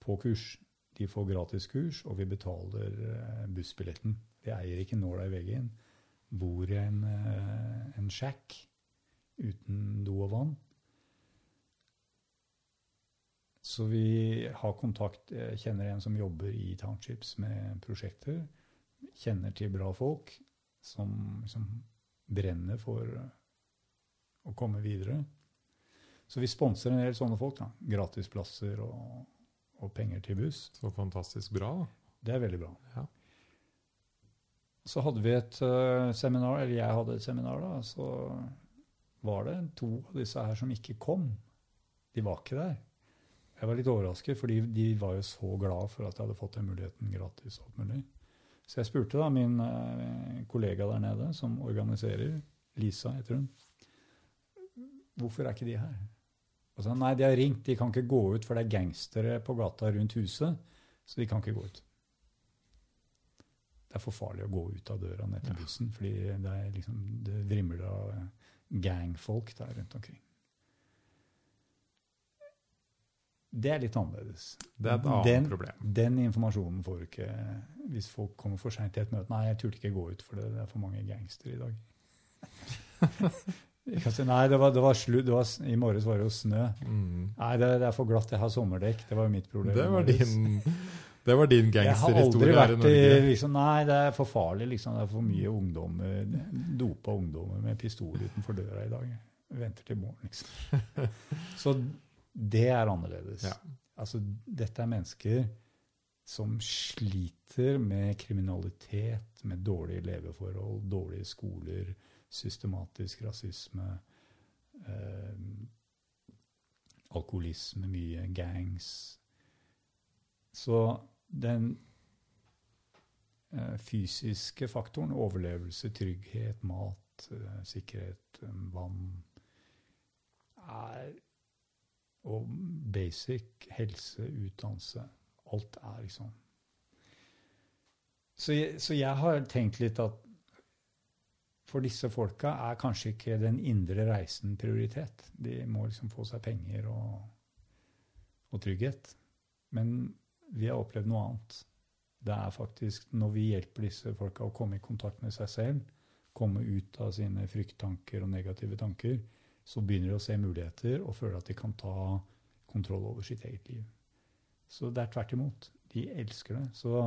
på kurs. De får gratis kurs, og vi betaler eh, bussbilletten. Vi eier ikke nåla i veggen. Bor i en, eh, en shack uten do og vann. Så vi har kontakt Jeg kjenner en som jobber i townships med prosjekter. Kjenner til bra folk som, som brenner for å komme videre. Så vi sponser en del sånne folk. da. Gratisplasser og, og penger til buss. Så fantastisk bra, da. Det er veldig bra. Ja. Så hadde vi et uh, seminar, eller jeg hadde et seminar, da. Så var det to av disse her som ikke kom. De var ikke der. Jeg var litt overrasket, fordi de var jo så glad for at jeg hadde fått den muligheten gratis. alt mulig. Så jeg spurte da min eh, kollega der nede, som organiserer, Lisa heter hun, hvorfor er ikke de her? Og så, Nei, de har ringt, de kan ikke gå ut, for det er gangstere på gata rundt huset, så de kan ikke gå ut. Det er for farlig å gå ut av døra ned til bussen, fordi det, er liksom, det vrimler av gangfolk der rundt omkring. Det er litt annerledes. Det er et annet Den- problem. Den informasjonen får du ikke hvis folk kommer for seint til et møte. 'Nei, jeg turte ikke gå ut, for det det er for mange gangstere i dag'. [LAUGHS] Si, Nei, det var, det var slutt. Det var, I morges var det jo snø. Mm. Nei, det, er for glatt. Jeg har sommerdekk. Det var jo mitt problem. Det var din, det var din Jeg har aldri gangsterhistorie her i Norge. liksom, Nei, det er for farlig. liksom. Det er for mye ungdommer, dopa ungdommer med pistol utenfor døra i dag. Venter til morgen, liksom. [LAUGHS] Så det er annerledes. Ja. Altså, dette er mennesker som sliter med kriminalitet, med dårlige leveforhold, dårlige skoler, systematisk rasisme, eh, alkoholisme, mye gangs. Så den eh, fysiske faktoren, overlevelse, trygghet, mat, eh, sikkerhet, eh, vann, er og basic helse, utdannelse. Alt er liksom så jeg, så jeg har tenkt litt at for disse folka er kanskje ikke den indre reisen prioritet. De må liksom få seg penger og, og trygghet. Men vi har opplevd noe annet. Det er faktisk når vi hjelper disse folka å komme i kontakt med seg selv, komme ut av sine frykttanker og negative tanker, så begynner de å se muligheter og føler at de kan ta kontroll over sitt eget liv. Så det er tvert imot. De elsker det. Så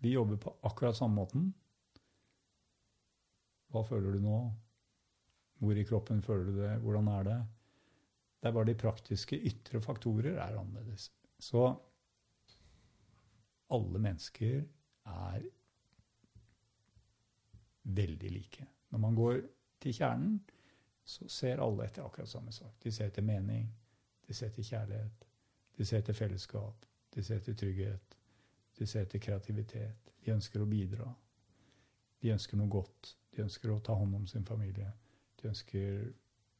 vi jobber på akkurat samme måten. Hva føler du nå? Hvor i kroppen føler du det? Hvordan er det? Det er bare de praktiske ytre faktorer er annerledes. Så alle mennesker er veldig like. Når man går til kjernen, så ser alle etter akkurat samme sak. De ser etter mening, de ser etter kjærlighet, de ser etter fellesskap, de ser etter trygghet, de ser etter kreativitet. De ønsker å bidra. De ønsker noe godt. De ønsker å ta hånd om sin familie. De ønsker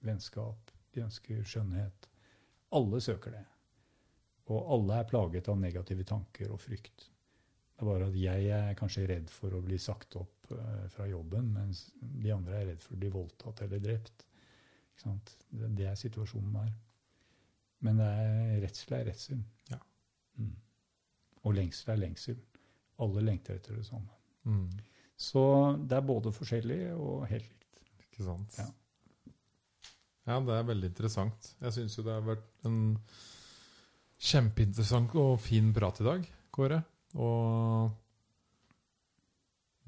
vennskap. De ønsker skjønnhet. Alle søker det. Og alle er plaget av negative tanker og frykt. Det er bare at jeg er kanskje redd for å bli sagt opp eh, fra jobben, mens de andre er redd for å bli voldtatt eller drept. Ikke sant? Det, er situasjonen der. Men det redsel er redsel. Ja. Mm. Og lengsel er lengsel. Alle lengter etter det samme. Mm. Så det er både forskjellig og helt likt. Ikke sant? Ja. Ja, det er veldig interessant. Jeg syns jo det har vært en kjempeinteressant og fin prat i dag, Kåre. Og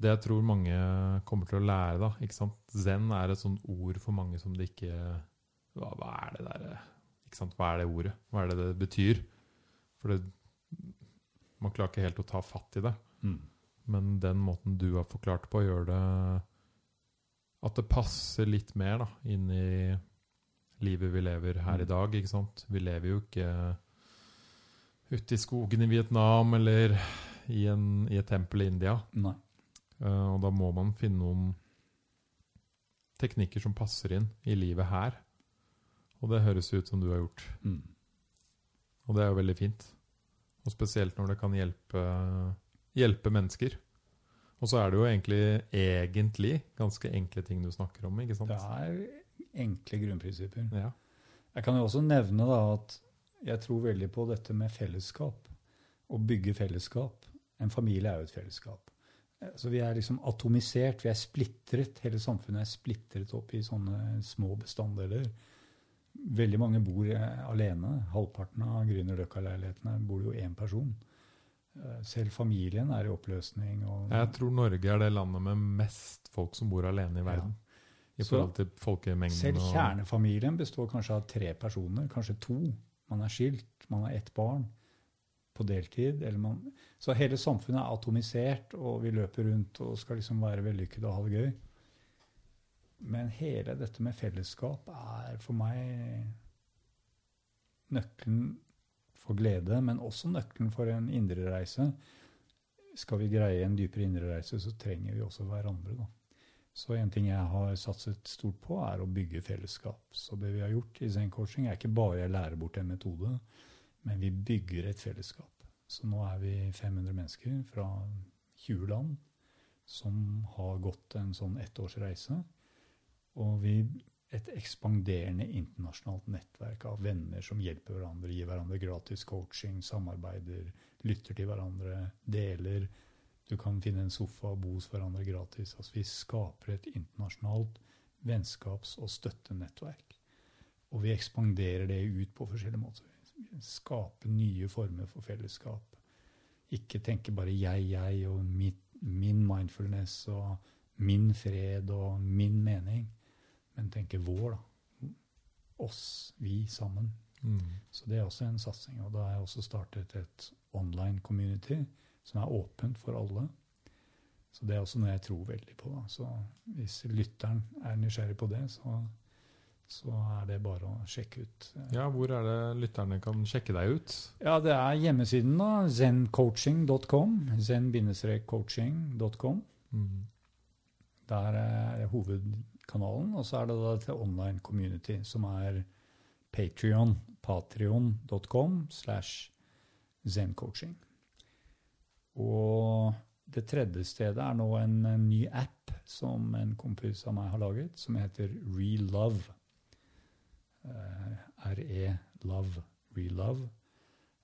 det jeg tror mange kommer til å lære, da ikke sant? Zen er et sånt ord for mange som det ikke Hva, hva er det der ikke sant? Hva er det ordet? Hva er det det betyr? For det, man klarer ikke helt å ta fatt i det. Mm. Men den måten du har forklart på, gjør det at det passer litt mer da, inn i livet vi lever her i Mm. dag. ikke sant? Vi lever jo ikke ute i skogen i Vietnam eller i, en, i et tempel i India. Nei. Eh, og da må man finne noen teknikker som passer inn i livet her. Og det høres ut som du har gjort. Mm. Og det er jo veldig fint. Og spesielt når det kan hjelpe, hjelpe mennesker. Og så er det jo egentlig, egentlig ganske enkle ting du snakker om, ikke sant? Det er enkle grunnprinsipper. Ja. Jeg kan jo også nevne da at jeg tror veldig på dette med fellesskap. Å bygge fellesskap. En familie er jo et fellesskap. Så vi er liksom atomisert, vi er splitret. Hele samfunnet er splitret opp i sånne små bestanddeler. Veldig mange bor eh, alene. Halvparten av Grünerløkka-leilighetene bor jo én person. Eh, Selv familien er i oppløsning. Jeg tror Norge er det landet med mest folk som bor alene i verden. I forhold til folkemengden. Selv kjernefamilien består kanskje av tre personer, kanskje to. Man er skilt, man har ett barn på deltid. Man, så hele samfunnet er atomisert, og vi løper rundt og skal liksom være vellykkede og ha det gøy. Men hele dette med fellesskap er for meg nøkkelen for glede, men også nøkkelen for en indre reise. Skal vi greie en dypere indre reise, så trenger vi også hverandre. da. Så en ting jeg har satset stort på, er å bygge fellesskap. Så det vi har gjort i Zen coaching, er ikke bare å lære bort en metode, men vi bygger et fellesskap. Så nå er vi 500 mennesker fra 20 land som har gått en sånn ettårsreise. Og vi et ekspanderende internasjonalt nettverk av venner som hjelper hverandre, gir hverandre gratis coaching, samarbeider, lytter til hverandre, deler. Du kan finne en sofa og bo hos hverandre gratis. Altså, vi skaper et internasjonalt vennskaps- og støttenettverk. Og vi ekspanderer det ut på forskjellige måter. Vi skaper nye former for fellesskap. Ikke tenke bare jeg, jeg og mitt, min mindfulness og min fred og min mening, men tenke vår, da. Oss, vi sammen. Mm. Så det er også en satsing. Og da har jeg også startet et online community som er åpent for alle. Så det er også noe jeg tror veldig på. Da. Så hvis lytteren er nysgjerrig på det, så, så er det bare å sjekke ut. Ja, hvor er det lytterne kan sjekke deg ut? Ja, det er hjemmesiden, da. Zencoaching.com. Zen-coaching.com. Mm. Der er hovedkanalen. Og så er det da til online community, som er Patrion. Patrion.com slash zencoaching. Og det tredje stedet er nå en, en ny app som en kompis av meg har laget, som heter Relove. Uh, RE-love. Relove.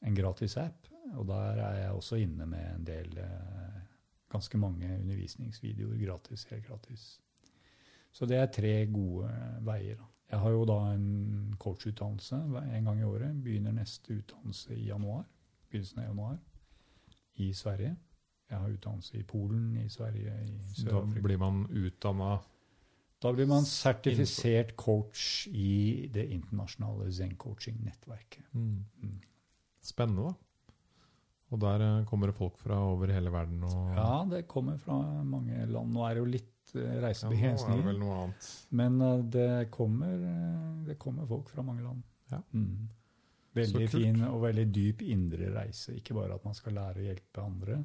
En gratis app. Og der er jeg også inne med en del eh, ganske mange undervisningsvideoer gratis, helt gratis. Så det er tre gode veier. Jeg har jo da en coachutdannelse en gang i året. Begynner neste utdannelse i januar. Begynnelsen av januar. I Sverige. Jeg har utdannelse i Polen, i Sverige, i Da Sør-Afrika. blir man utdanna Da blir man sertifisert coach i det internasjonale zen-coaching-nettverket. mm. Mm. Spennende, da. Og der eh, kommer det folk fra over hele verden. Ja, det kommer fra mange land. Nå er det jo litt reisebegrensninger. Ja, det reisebegrensninger. annet. Men eh, det, kommer, eh, det kommer folk fra mange land. Ja. Mm. Veldig fin og veldig dyp indre reise. Ikke bare at man skal lære å hjelpe andre,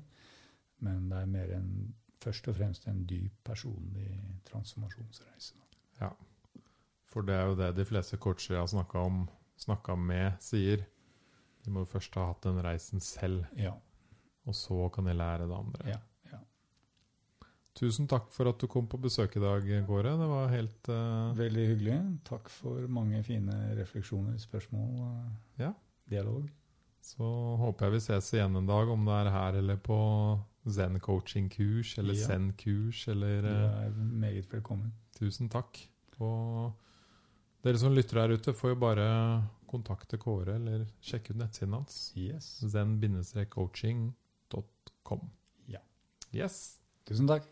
men det er mer en, først og fremst en dyp personlig transformasjonsreise. Ja. For det er jo det de fleste coacher jeg har snakka om, snakka med, sier. De må jo først ha hatt den reisen selv. Ja. Og så kan de lære det andre. Ja, ja. Tusen takk for at du kom på besøk i dag, Kåre. Det var helt uh... Veldig hyggelig. Takk for mange fine refleksjoner, spørsmål, og Ja. dialog. Så håper jeg vi ses igjen en dag, om det er her eller på Zen-coaching-kurs eller Ja. Zen-kurs eller Du eh, er meget velkommen. Tusen takk. Og dere som lytter her ute, får jo bare kontakte Kåre eller sjekke ut nettsiden hans. Yes. zen-coaching.com. Ja. Yes. Tusen takk.